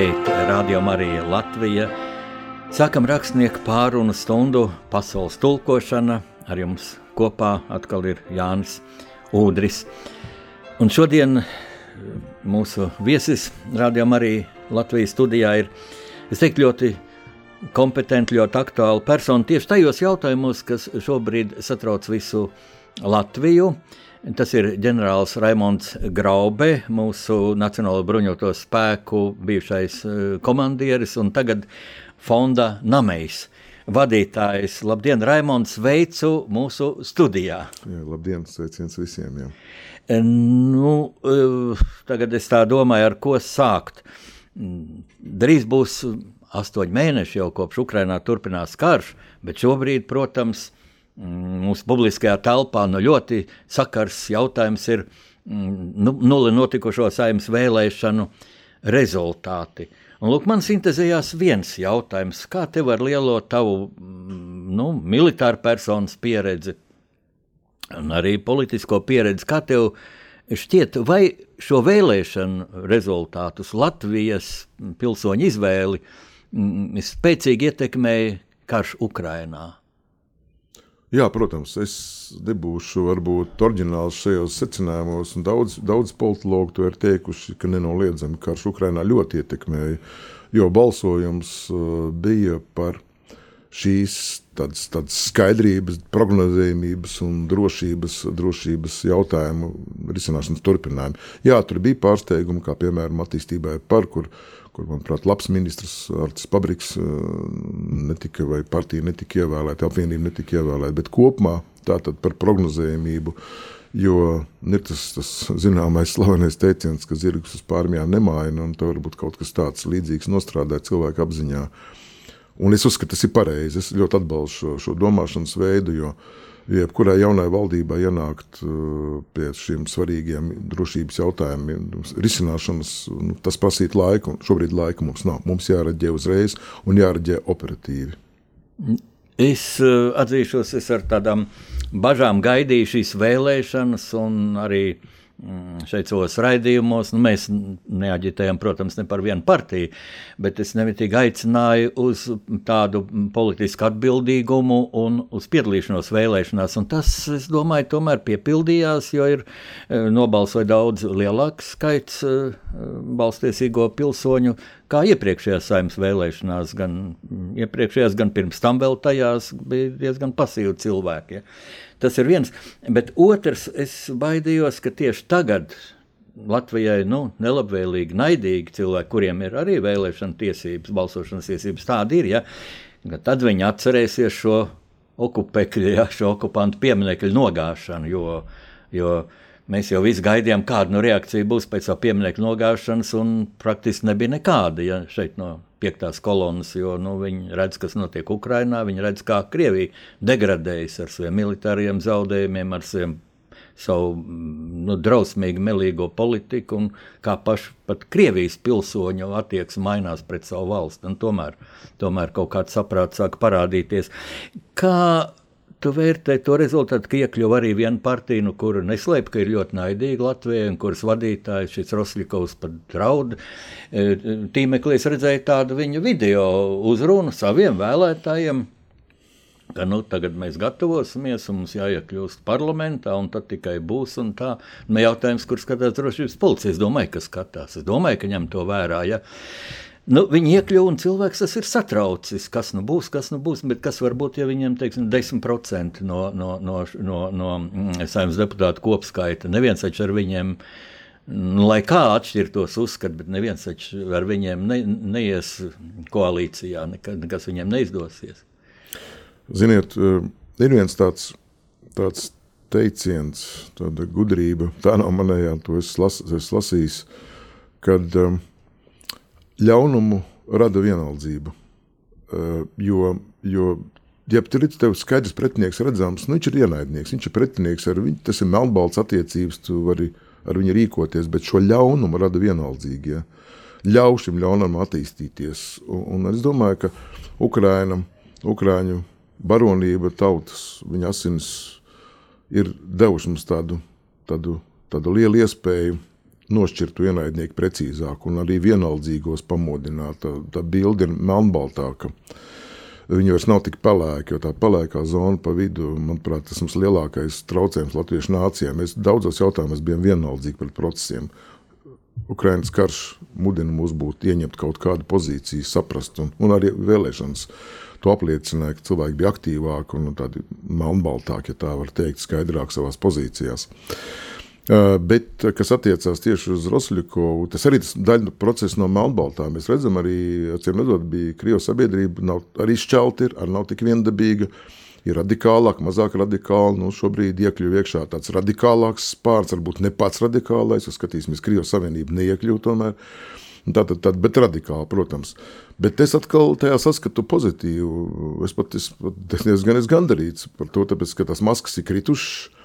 šeit, Radio Marija Latvija. Sākam rakstnieku pārunu stundu pasaules tulkošana. Ar jums kopā atkal ir Jānis Udris. Un šodien mūsu viesis Radio Marija Latvijas studijā ir, es teiktu, ļoti kompetenti, ļoti aktuāli persona tieši tajos jautājumos, kas šobrīd satrauc visu Latviju. Tas ir ģenerālis Raimons Graube, mūsu Nacionālo bruņoto spēku bijušais eh, komandieris un tagad fonda Namejs. Vadītājs, labdien, Raimons, sveicu mūsu studijā. Jā, labdien, sveiciens visiem. Jā. Nu, eh, tagad es tā domāju, ar ko sākt. Drīz būs astoņi mēneši jau kopš Ukrainā turpinās karš, bet šobrīd, protams, ir mūsu publiskajā telpā nu, ļoti sakars jautājums ir mm, nu, nulli notikušo saimnes vēlēšanu rezultāti. Un, lūk, man sintēzējās viens jautājums, kā tev ar lielo tavu mm, nu, militāru personas pieredzi un arī politisko pieredzi, kā tev šķiet, vai šo vēlēšanu rezultātus Latvijas pilsoņu izvēli spēcīgi ietekmēja karš Ukrainā? Jā, protams, es nebūšu varbūt oriģināls šajos secinājumos, daudz, daudz politologu to ir teikuši, ka nenoliedzami karš Ukrainā ļoti ietekmēja, jo balsojums uh, bija par šīs tādas, tādas skaidrības, prognozējumības un drošības, drošības jautājumu risināšanas turpinājumu. Jā, tur bija pārsteigumi, kā piemēram attīstībai par, kur kur, manuprāt, labs ministrs Artis Pabriks eh, netika, vai partija netika ievēlēta, apvienība netika ievēlēta, bet kopumā tātad par prognozējumību, jo ir tas, tas zināmais slavenais teiciens, ka zirgus uz pārmjām nemaina, un tā varbūt kaut kas tāds līdzīgs nostrādāja cilvēku apziņā. Un es uzskatu, tas ir pareizi. Es ļoti atbalstu šo, šo domāšanas veidu, jo jebkurai jaunai valdībai ienākt uh, pie šiem svarīgiem drošības jautājumiem, risināšanas, nu, tas prasīt laiku. Šobrīd laika mums nav. Mums jāreģē uzreiz un jāreģē operatīvi. Es uh, atzīšos, es ar tādām bažām gaidīju šīs vēlēšanas un arī uh, šeit savos raidījumos. Nu, mēs neaģitējam, protams, ne par vienu partiju, bet es nemitīgi aicināju uz tādu politisku atbildīgumu un uz piedalīšanos vēlēšanās. Un tas, es domāju, tomēr piepildījās, jo ir e, nobalsoja daudz lielāks skaits e, balstiesīgo pilsoņu kā iepriekšējās saimnes vēlēšanās, gan iepriekšējās, gan pirms tam vēl tajās bija diezgan pasīvi cilvēki. Ja. Tas ir viens. Bet otrs, es baidījos, ka tieši tagad Latvijai nu, nelabvēlīgi, naidīgi cilvēki, kuriem ir arī vēlēšana tiesības, balsošanas tiesības, tādi ir. Ja? Tad viņi atcerēsies šo okupēkļu, ja, šo okupantu pieminiektu nogāšanu. Jo, jo mēs jau visi gaidījām, kāda nu reakcija būs pēc tā pieminiektu nogāšanas, un praktiski nebija nekāda. Ja, šeit no piektās kolonas, jo nu, viņi redz, kas notiek Ukrajinā. Viņi redz, kā Krievija degradējas ar saviem militāriem zaudējumiem, ar saviem, savu nu, drausmīgu, melīgo politiku, un kā paši pat Krievijas pilsoņu attieksme mainās pret savu valsti. Tomēr, tomēr kaut kāds saprāts sāk parādīties. Kā tu vērtē to rezultātu, ka iekļuva arī viena partija, nu, kur neslēp, ka ir ļoti naidīga Latvijai, un kuras vadītājs šis Rosļikovs pat draud. E, tīmeklī es redzēju tādu viņa video uzrunu saviem vēlētājiem. Ka, nu, tagad mēs gatavosimies, un mums jāiekļūst parlamentā, un tad tikai būs. Tā nu, jautājums, kur skatās drošības policija. Es domāju, ka skatās. Es domāju, ka ņem to vērā. Ja? Nu, viņi iekļuva un cilvēks tas ir satraucis. Kas nu būs, kas nu būs, bet kas var būt, ja viņiem teiksim, 10% no, no, no, no, no mm, saimnes deputātu kopskaita. Neviens taču ar viņiem. Nu, lai kā atšķirtos uzskati, bet neviens taču ar viņiem ne, neies koalīcijā, nekas viņiem neizdosies. Ziniet, eh, ir viens tāds, tāds teiciens, tāda gudrība, tā nav manējā, to es, las, es lasīju, kad um, ļaunumu rada vienaldzība. Uh, jo, jo ja tur ir tev skaidrs pretinieks redzams, nu, viņš ir ienaidnieks, viņš ir pretinieks, viņu tas ir melnbalts attiecības, tu vari ar viņu rīkoties, bet šo ļaunumu rada vienaldzīgi. Ja? Ļauj šim ļaunumam attīstīties. Un, un es domāju, ka Ukraina, Ukrāņu baronība, tautas, viņa asins ir devuši mums tādu, tādu, tādu lielu iespēju nošķirtu ienaidnieku precīzāk un arī vienaldzīgos pamodināt. Tā, tā bilde ir melnbaltāka. Viņi vairs nav tik pelēki, jo tā pelēkā zona pa vidu, manuprāt, tas mums lielākais traucējums latviešu nācijā. Mēs daudzos jautājumos bijām vienaldzīgi pret procesiem. Ukraiņas karš mudina mūs būt ieņemt kaut kādu pozīciju, saprast, un, un arī vēlēšanas to apliecināja, ka cilvēki bija aktīvāki un tādi melnbaltāki, ja tā var teikt, skaidrāk savās pozīcijās. Uh, bet, kas attiecās tieši uz Rosļukovu, tas arī ir daļa procesa no Melnbaltā. Mēs redzam, arī, acīm redzot, bija Krievijas sabiedrība, nav arī šķelti, arī nav tik viendabīga. Ir radikālāk, mazāk radikāli. Nu, šobrīd iekļuva iekšā tāds radikālāks spārns, varbūt ne pats radikālais. Skatīsimies, Krievijas Savienība neiekļuva tomēr. Tātad, tā, bet radikāli, protams. Bet es atkal tajā saskatu pozitīvu. Es pat esmu diezgan gandarīts par to, tāpēc, ka tās maskas ir kritušas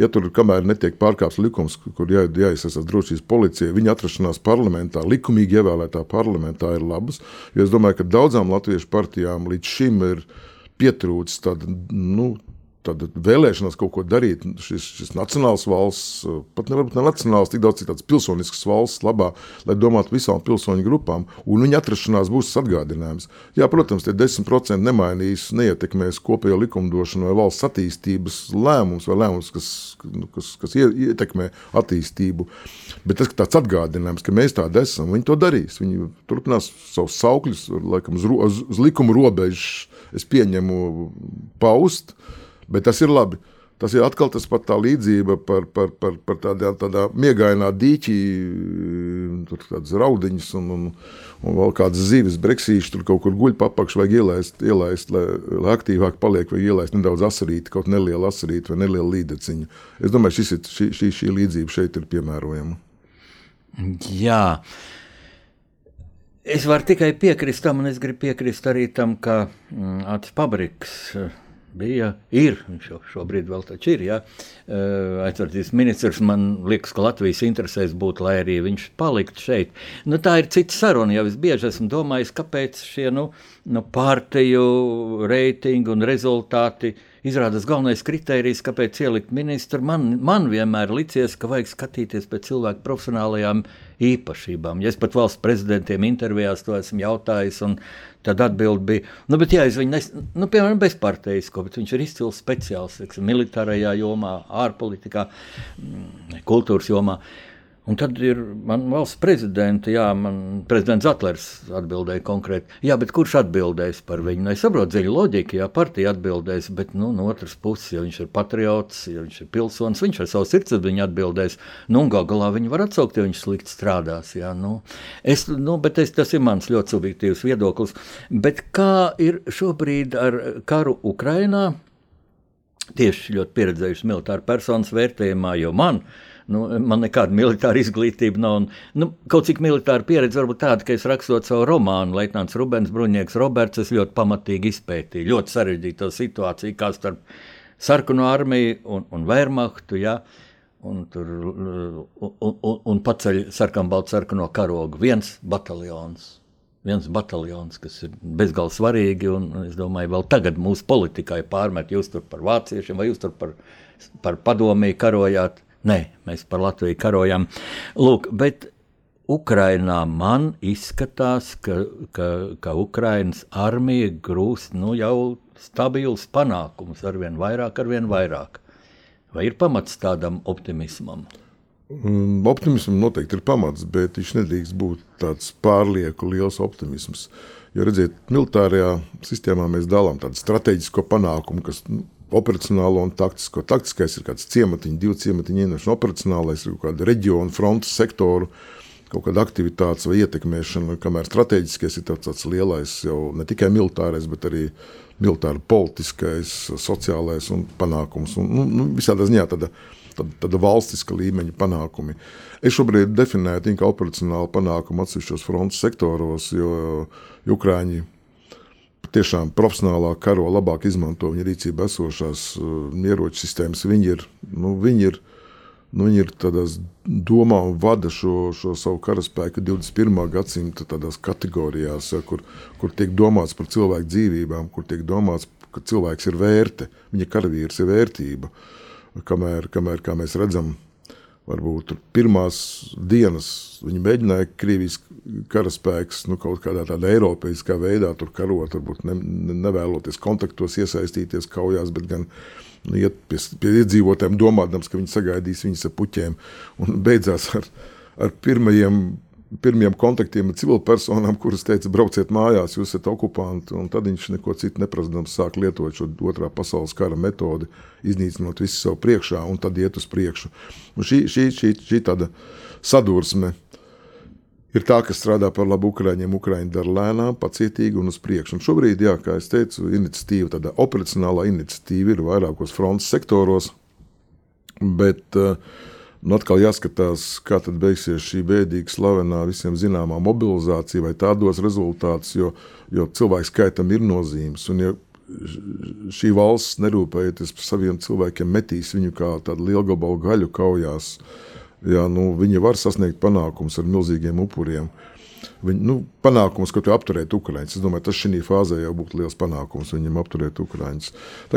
ja tur kamēr netiek pārkāpts likums, kur jā, jāiesaistās drošības policija, viņa atrašanās parlamentā, likumīgi ievēlētā parlamentā ir labas. Jo es domāju, ka daudzām latviešu partijām līdz šim ir pietrūcis tāda nu, tāda vēlēšanās kaut ko darīt. Šis, šis nacionāls valsts, pat nevarbūt ne nacionāls, tik daudz tāds pilsonisks valsts labā, lai domātu visām pilsoņu grupām, un viņa atrašanās būs atgādinājums. Jā, protams, tie 10% nemainīs, neietekmēs kopējo likumdošanu vai valsts attīstības lēmums vai lēmums, kas, nu, kas, kas ietekmē attīstību. Bet tas ir tāds atgādinājums, ka mēs tādi esam. Viņi to darīs. Viņi turpinās savus saukļus, laikam, uz, uz, uz likuma robežas. Es pieņemu paust, uh, Bet tas ir labi. Tas ir atkal tas pat tā līdzība par, par, par, par tādā, tādā miegainā dīķī, tur tādas raudiņas un, un, un vēl kādas zivis, breksīši tur kaut kur guļ papakš, vajag ielaist, ielaist lai, lai aktīvāk paliek, vai ielaist nedaudz asarīti, kaut nelielu asarīti vai nelielu līdeciņu. Es domāju, šis ir, šī, šī, šī līdzība šeit ir piemērojama. Jā. Es varu tikai piekrist tam, un es gribu piekrist arī tam, ka mm, Acis Pabriks bija, ir, šo, šobrīd vēl taču ir. Ja? Aizsardzības ministrs man liekas, ka Latvijas interesēs būtu, lai arī viņš paliktu šeit. Nu, tā ir cita saruna. Jau es bieži esmu domājis, kāpēc šie nu, nu, partiju reitingi un rezultāti izrādās galvenais kriterijs, kāpēc ielikt ministru. Man, man vienmēr licies, ka vajag skatīties pēc cilvēku profesionālajām īpašībām. Ja es pat valsts prezidentiem intervijās to esmu jautājis, un Tad atbild bija, nu, bet, jā, viņu nes, nu, piemēram, bezparteisko, bet viņš ir izcils speciālists, teiksim, militārajā jomā, ārpolitikā, mm, kultūras jomā. Un tad ir valsts prezidents, jā, man prezidents Atlers atbildēja konkrēti. Jā, bet kurš atbildēs par viņu? Nu, es saprotu, dziļi loģika, jā, partija atbildēs, bet nu, no otras puses, ja viņš ir patriots, ja viņš ir pilsonis, viņš ar savu sirdsapziņu atbildēs. Nu, gal galā viņu var atsaukt, ja viņš slikti strādās. Jā, nu. Es, nu, es, tas ir mans ļoti subjektīvs viedoklis. Bet kā ir šobrīd ar karu Ukrainā? Tieši ļoti pieredzējuši militāru personas vērtējumā, jo man ir Nu, man nekāda militāra izglītība nav. Un, nu, kaut cik militāra pieredze varbūt tāda, ka es rakstot savu romānu, Leitnants Rubens, Bruņnieks Roberts, es ļoti pamatīgi izpētīju ļoti sarežģīto situāciju, kā starp sarkano armiju un, un Wehrmachtu. Ja, un, tur, un, un, un paceļ sarkanbaltu sarkano karogu. Viens bataljons. Viens bataljons, kas ir bezgalīgi svarīgi, un es domāju, vēl tagad mūsu politikai pārmet, jūs tur par vāciešiem vai jūs tur par, par padomiju karojāt. Nē, mēs par Latviju karojam. Lūk, bet Ukrainā man izskatās, ka, ka, ka Ukrainas armija grūst nu, jau stabilus panākumus, arvien vairāk, arvien vairāk. Vai ir pamats tādam optimismam? Mm, optimismam noteikti ir pamats, bet viņš nedrīkst būt tāds pārlieku liels optimisms. Jo, redziet, militārajā sistēmā mēs dalām tādu strateģisko panākumu, kas nu, operacionālo un taktisko. Taktiskais ir kāds ciematiņš, divi ciematiņi ienākšana, operacionālais ir kāda reģiona, frontes sektoru. Kaut kāda aktivitāte vai ietekmēšana, kamēr strateģiskais ir tāds, tāds lielais, jau ne tikai militārais, bet arī militāri politiskais, sociālais un panākums. Un, nu, nu, visādā ziņā tāda, tāda, tāda valstiska līmeņa panākumi. Es šobrīd definēju tikai operacionālu panākumu atsevišķos frontes sektoros, jo Ukrāņi tiešām profesionālā karo labāk izmanto viņa rīcībā esošās uh, ieroču sistēmas. Viņi ir, nu, viņi ir, nu, viņi ir tādās domā un vada šo, šo savu karaspēku 21. gadsimta tādās kategorijās, ja, kur, kur tiek domāts par cilvēku dzīvībām, kur tiek domāts, ka cilvēks ir vērte, viņa karavīrs ir vērtība. Kamēr, kamēr kā mēs redzam, varbūt pirmās dienas viņi mēģināja Krievijas karaspēks nu, kaut kādā tādā eiropeiskā veidā tur karot, varbūt ne, nevēloties kontaktos iesaistīties kaujās, bet gan nu, iet pie, pie iedzīvotājiem, domādams, ka viņi sagaidīs viņus ar puķiem. Un beidzās ar, ar pirmajiem pirmiem kontaktiem ar civilpersonām, kuras teica, brauciet mājās, jūs esat okupanti. Tad viņš neko citu neprasdams sāk lietot šo otrā pasaules kara metodi, iznīcinot visu sev priekšā un tad iet uz priekšu. Un šī, šī, šī, šī tāda sadursme ir tā, kas strādā par labu Ukrāņiem. Ukrāņi dara lēnām, pacietīgi un uz priekšu. Un šobrīd, jā, kā jau teicu, iniciatīva, tāda operacionālā iniciatīva ir vairākos frontes sektoros. Bet uh, Un atkal jāskatās, kā tad beigsies šī bēdīga, slavenā, visiem zināmā mobilizācija, vai tā dos rezultātus, jo, jo cilvēku skaitam ir nozīmes. Un, ja šī valsts nerūpējoties par saviem cilvēkiem, metīs viņu kā tādu lielu gabalu gaļu kaujās, jā, nu, viņi var sasniegt panākumus ar milzīgiem upuriem. Viņi, nu, panākums, ka tu apturētu Ukraiņus. Es domāju, tas šī fāzē jau būtu liels panākums viņam apturēt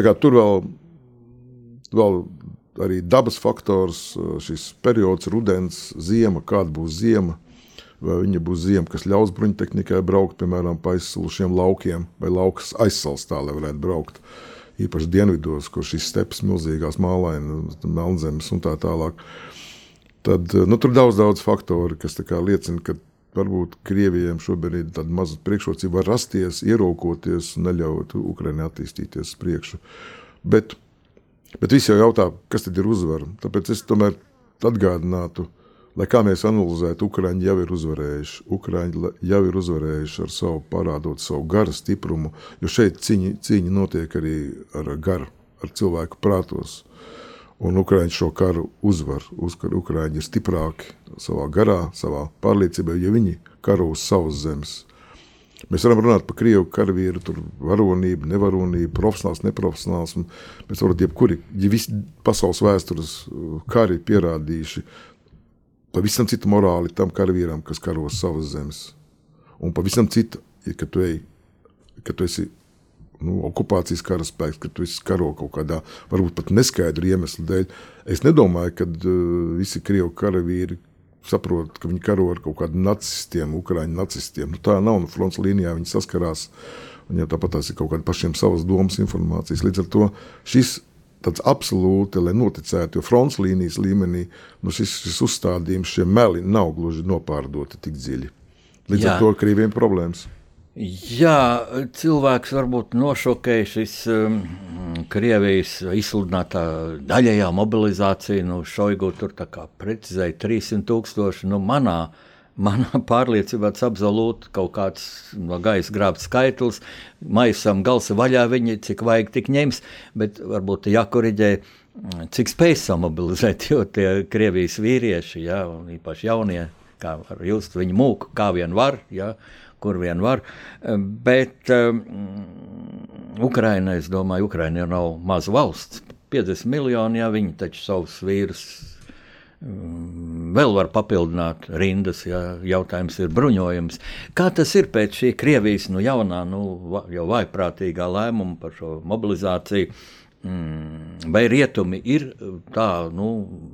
kā tur vēl, vēl arī dabas faktors, šis periods, rudens, ziema, kāda būs ziema. Vai viņa būs ziema, kas ļaus bruņtehnikai braukt, piemēram, pa aizslušiem laukiem, vai laukas aizsals tā, lai varētu braukt. Īpaši dienvidos, kur šīs stepas milzīgās mālainas, melnzemes un tā tālāk. Tad nu, tur ir daudz, daudz faktoru, kas liecina, ka varbūt Krievijam šobrīd ir tāda maza priekšrocība, var rasties, ieraukoties un neļaut Ukraiņai attīstīties uz priekšu. Bet Bet visi jau jautā, kas tad ir uzvara. Tāpēc es tomēr atgādinātu, lai kā mēs analizētu, Ukrāņi jau ir uzvarējuši. Ukrāņi jau ir uzvarējuši ar savu parādot savu garu stiprumu, jo šeit cīņa, cīņa notiek arī ar garu, ar cilvēku prātos. Un Ukrāņi šo karu uzvar. Uzkar, Ukrāņi ir stiprāki savā garā, savā pārliecībā, ja viņi karo uz savas zemes. Mēs varam runāt par krievu karavīru, tur varonību, nevaronību, profesionāls, neprofesionāls. Mēs varam jebkuri, ja visi pasaules vēstures uh, kari pierādījuši pavisam citu morāli tam karavīram, kas karo savas zemes. Un pavisam citu, ja, kad tu ej, kad tu esi nu, okupācijas karaspēks, ka tu esi karo kaut kādā, varbūt pat neskaidru iemeslu dēļ. Es nedomāju, ka uh, visi krievu karavīri saprot, ka viņi karo ar kaut kādiem nacistiem, ukrāņu nacistiem. Nu, tā nav no nu, fronts līnijā, viņi saskarās. Viņam tāpat tās ir kaut kāda pašiem savas domas, informācijas. Līdz ar to šis tāds absolūti, lai noticētu, jo fronts līnijas līmenī nu šis, šis uzstādījums, šie meli nav gluži nopārdoti tik dziļi. Līdz Jā. ar to Krievijiem problēmas. Jā, cilvēks varbūt nošokēja šis um, Krievijas izsludinātā daļējā mobilizācija. Nu, Šoigu tur tā kā precizēja 300 tūkstoši. Nu, manā, manā pārliecībā tas absolūti kaut kāds no gaisa grābts skaitlis. Maisam galsa vaļā viņi cik vajag tik ņems, bet varbūt jākoriģē. Cik spēj samobilizēt, jo tie Krievijas vīrieši, ja, īpaši jaunie, kā var just viņu mūku, kā vien var, ja, uh, kur vien var. Bet um, Ukraina, es domāju, Ukraina jau nav maza valsts. 50 miljoni, ja viņi taču savus vīrus um, vēl var papildināt rindas, ja jautājums ir bruņojums. Kā tas ir pēc šī Krievijas nu, jaunā, nu, jau vaiprātīgā lēmuma par šo mobilizāciju? Mm, vai rietumi ir tā, nu,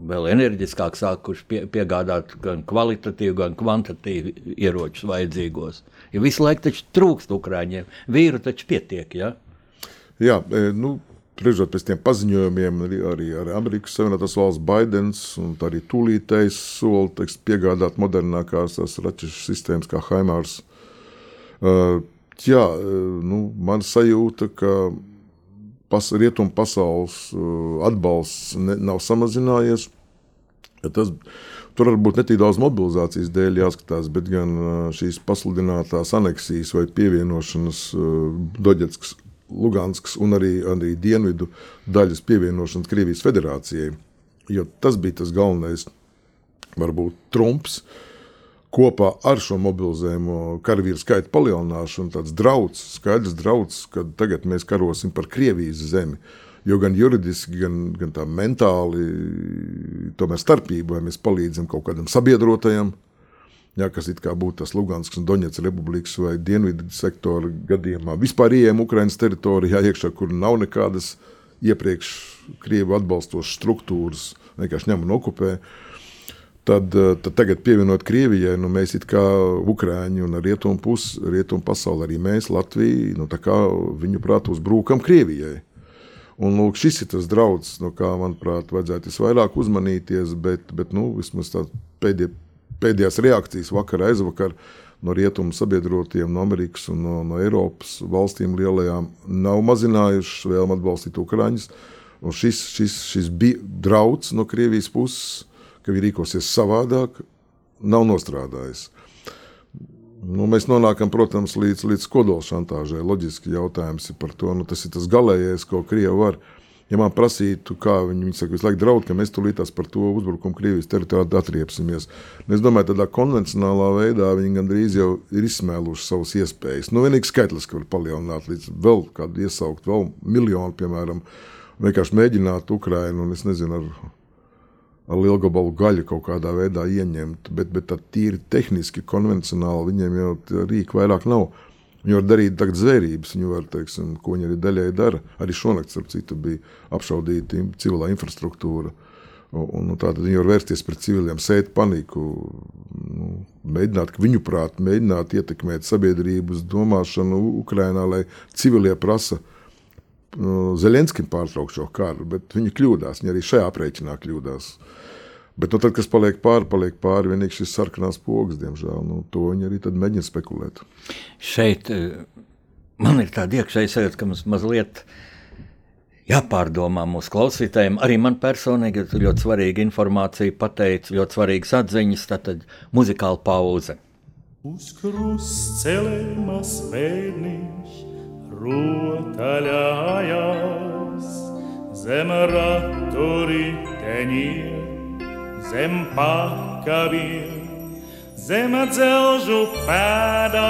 vēl enerģiskāk sākuši pie, piegādāt gan kvalitatīvu, gan kvantitatīvu ieročus vajadzīgos? Jo visu laiku taču trūkst ukrāņiem. Vīru taču pietiek. Ja? Jā, e, nu, Priežot pēc tiem paziņojumiem, arī, arī ar Amerikas Savienotās valsts Baidens un arī tūlītējs soli teiks, piegādāt modernākās raķešu sistēmas kā Haimārs. Uh, jā, e, nu, man sajūta, ka pas, rietumu pasaules uh, atbalsts ne, nav samazinājies. Ja tas, Tur varbūt ne tik daudz mobilizācijas dēļ jāskatās, bet gan šīs pasludinātās aneksijas vai pievienošanas Doģetskas, Luganskas un arī, arī dienvidu daļas pievienošanas Krievijas federācijai. Jo tas bija tas galvenais, varbūt trumps kopā ar šo mobilizējumu karavīru skaitu palielināšanu, tāds draudz, skaidrs draudz, ka tagad mēs karosim par Krievijas zemi. Jo gan juridiski, gan, gan tā mentāli, tomēr starpība, vai mēs palīdzam kaut kādam sabiedrotajam, jā, kas it kā būtu tas Luganskas un Doņets republikas vai dienvidu sektora gadījumā, vispār ieejam Ukrainas teritorijā iekšā, kur nav nekādas iepriekš Krievu atbalstošas struktūras, vienkārši ņem un okupē. Uh, tad tagad, pievienot Krievijai, nu, mēs kā Ukrāņi un rietumu pusi, rietumu pasauli, arī mēs, Latvija, nu, viņu prāt, uzbrukam Krievijai. Un, lūk, šis ir tas draudz, no kā, manuprāt, vajadzētu visvairāk uzmanīties, bet, bet nu, vismaz pēdējā, pēdējās reakcijas vakar, aizvakar no rietumu sabiedrotiem, no Amerikas un no, no Eiropas valstīm lielajām nav mazinājušas vēlmu atbalstīt Ukraiņus. Un šis, šis, šis bija draudz no Krievijas puses, ka viņi rīkosies savādāk, nav nostrādājis. Nu, mēs nonākam, protams, līdz, līdz kodolšantāžai. Loģiski jautājums ir par to, nu, tas ir tas galīgais, ko Krievija var. Ja man prasītu, kā viņi, viņi saka, visu laiku draud, ka mēs tulītās par to uzbrukumu Krievijas teritorijā atriepsimies. Nu, es domāju, tādā konvencionālā veidā viņi gandrīz jau ir izsmēluši savas iespējas. Nu, vienīgi skaitliski var palielināt līdz vēl kādu iesaukt, vēl miljonu, piemēram, vienkārši mēģināt Ukrainu un es nezinu, ar ar lielu gabalu gaļu kaut kādā veidā ieņemt, bet, bet tā tīri tehniski, konvencionāli viņiem jau rīka vairāk nav. Viņi var darīt tagad zvērības, viņi var, teiksim, ko viņi arī daļai dara. Arī šonakt, starp citu, bija apšaudīta civilā infrastruktūra. Un, un tātad viņi var vērsties pret civiliem, sēt paniku, nu, mēģināt, viņu prāt, mēģināt ietekmēt sabiedrības domāšanu Ukrainā, lai civilie prasa nu, Zelenskim pārtraukt šo karu, bet viņi kļūdās, viņi arī šajā aprēķinā kļūdās. Bet nu, tad, kas paliek pāri, paliek pāri vienīgi šis sarkanās pogas, diemžēl. Nu, to viņi arī mēģina spekulēt. Šeit eh, man ir tāda iekšēja sajūta, ka mums mazliet jāpārdomā mūsu klausītājiem. Arī man personīgi ir ļoti svarīga informācija, pateicis, ļoti svarīgas atziņas, tātad muzikāla pauze. Uz krustcelēmas bērniņš rotaļājās zem raturiteņiem zem pakaviem, zem dzelžu pēdām.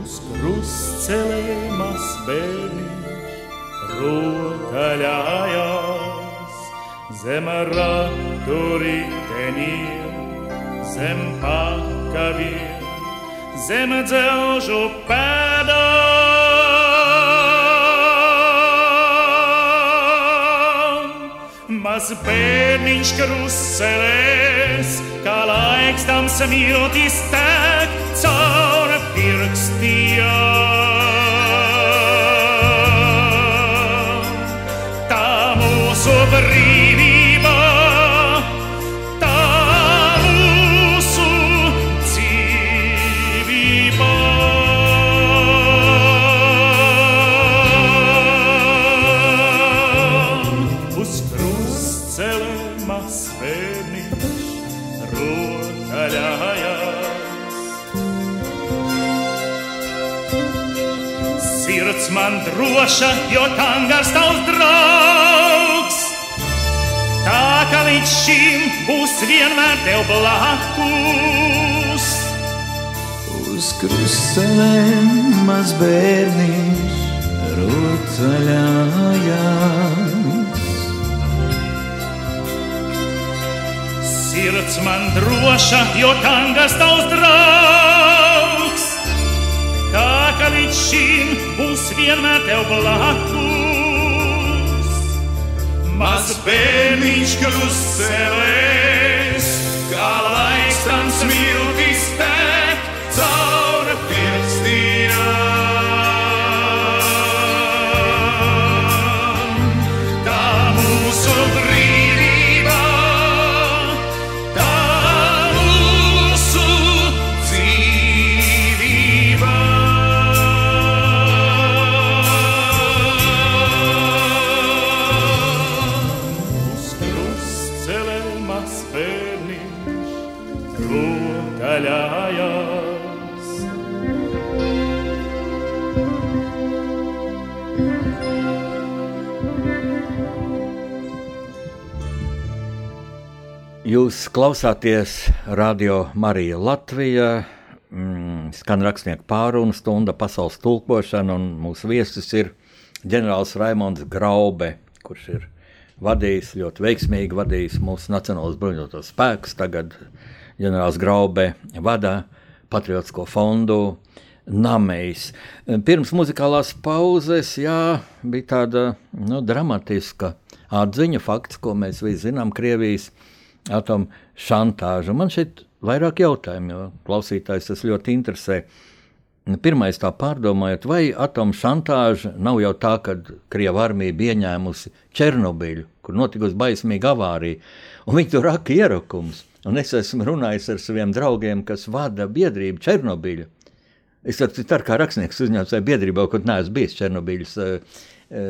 Uz krustcelēmas bērniņš rotaļājās, zem raturiteniem, zem pakaviem, zem dzelžu pēdām. Maz bērniņš kruselēs, kā laiks tam samiltis tek caur pirkstiem. Man droša, jo tangars tavs draugs. Tā kā līdz šim būs vienmēr tev blakus. Uz krustcelēm maz bērniņš rotaļājās. Sirds man droša, jo tangars tavs draugs. Tā kā līdz šim būs vienmēr tev blakus. Maz bērniņš kruselēs, kā laiks tam smiltis tek caur Jūs klausāties Radio Marija Latvija, mm, skan rakstnieku pārunu stunda, pasaules tulkošana, un mūsu viesis ir ģenerālis Raimons Graube, kurš ir vadījis, ļoti veiksmīgi vadījis mūsu Nacionālos bruņotos spēkus. Tagad ģenerālis Graube vada Patriotisko fondu, namējs. Pirms muzikālās pauzes jā, bija tāda nu, dramatiska atziņa, fakts, ko mēs visi zinām, Krievijas atomu šantāža. Man šeit vairāk jautājumu, jo klausītājs tas ļoti interesē. Pirmais tā pārdomājot, vai atomu šantāža nav jau tā, ka Krievija armija bija ieņēmusi Černobiļu, kur notikusi baismīga avārija, un viņi tur raka ierakums. Un es esmu runājis ar saviem draugiem, kas vada biedrību Černobiļu. Es saprotu, kā rakstnieks uzņēmums vai biedrībā, kur neesmu bijis Černobiļas uh,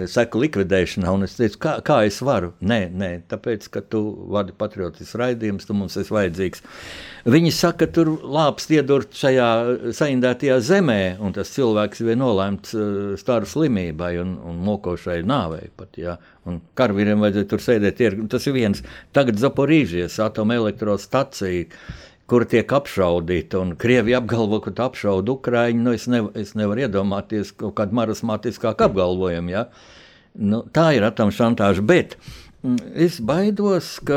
seku likvidēšanā, un es teicu, kā, kā es varu? Nē, nē, tāpēc, ka tu vadi patriotisku raidījumus, tu mums esi vajadzīgs. Viņi saka, ka tur lāpst iedurt šajā saindētajā zemē, un tas cilvēks ir nolēmts staru slimībai un, un mokošai nāvei pat, jā. Un karavīriem vajadzēja tur sēdēt, tas ir viens, tagad Zaporīžies atomelektrostacija, kur tiek apšaudīta. Krievija apgalvo, ka apšauda Ukraiņu. Nu, es, nev, es nevaru iedomāties kaut kādu marasmātiskāku apgalvojumu. Ja? Nu, tā ir atomu šantāža. Bet mm, es baidos, ka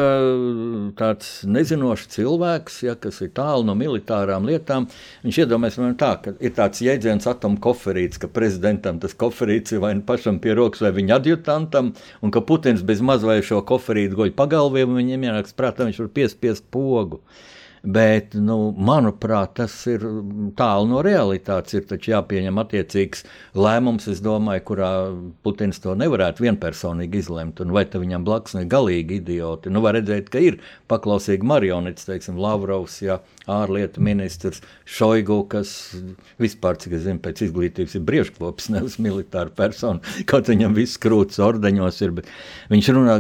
tāds nezinošs cilvēks, ja, kas ir tālu no militārām lietām, viņš iedomājas, tā, ka ir tāds jēdziens atomu koferīts, ka prezidentam tas koferīts ir vai nu pašam pie rokas, vai viņa adjutantam, un ka Putins bez maz vai šo koferītu goļ pagalviem, un viņam ienāks prātā, viņš var piespiest pogu. Bet, nu, manuprāt, tas ir tālu no realitātes. Ir taču jāpieņem attiecīgs lēmums, domāju, kurā Putins to nevarētu vienpersonīgi izlemt. Un vai viņam blakus ir galīgi idioti? Nu, var redzēt, ka ir paklausīgi marionetes, teiksim, Lavrovs, jā, ārlietu ministrs Šoigu, kas vispār, cik es zinu, pēc izglītības ir briežkopis, nevis militāra persona. Kaut viņam viss krūts ordeņos ir, bet viņš runā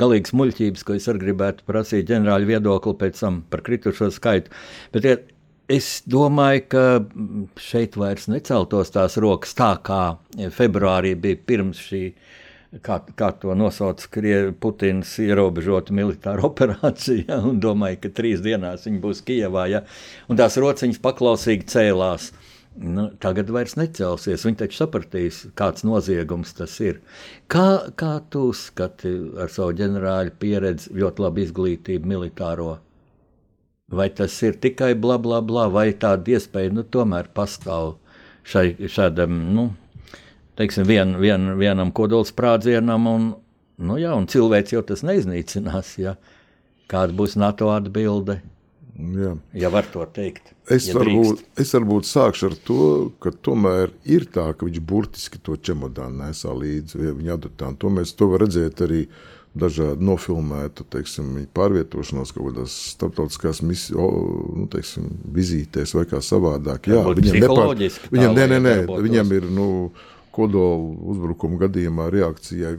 galīgas muļķības, ko es arī gribētu prasīt ģenerāļu viedokli pēc tam par kritušo skaitu. Bet, ja, Es domāju, ka šeit vairs neceltos tās rokas tā, kā februārī bija pirms šī, kā, kā to nosauc Putins, ierobežota militāra operācija. Ja, domāju, ka trīs dienās viņi būs Kijavā. Ja, un tās rociņas paklausīgi cēlās. Nu, tagad vairs necelsies. Viņi taču sapratīs, kāds noziegums tas ir. Kā, kā tu skati ar savu ģenerāļu pieredzi, ļoti labu izglītību, militāro? Vai tas ir tikai bla, bla, bla, vai tāda iespēja nu, tomēr pastāv šai, šādam, nu, teiksim, vien, vien, vienam kodolsprādzienam, un, nu, jā, un cilvēks jau tas neiznīcinās. Ja? Kāda būs NATO atbilde? Jā. Ja var to teikt. Es, ja varbūt, es varbūt sākšu ar to, ka tomēr ir tā, ka viņš burtiski to čemodānu nesā līdzi viņa adatām. To mēs to redzēt arī uh, dažādi nofilmētu teiksim, pārvietošanos kaut kādās starptautiskās misijas, nu, teiksim, vizītēs vai kā savādāk. Jā, viņam, nepār, viņam, nē, nē, nē, viņam ir. Nu, kodola uzbrukuma gadījumā reakcijai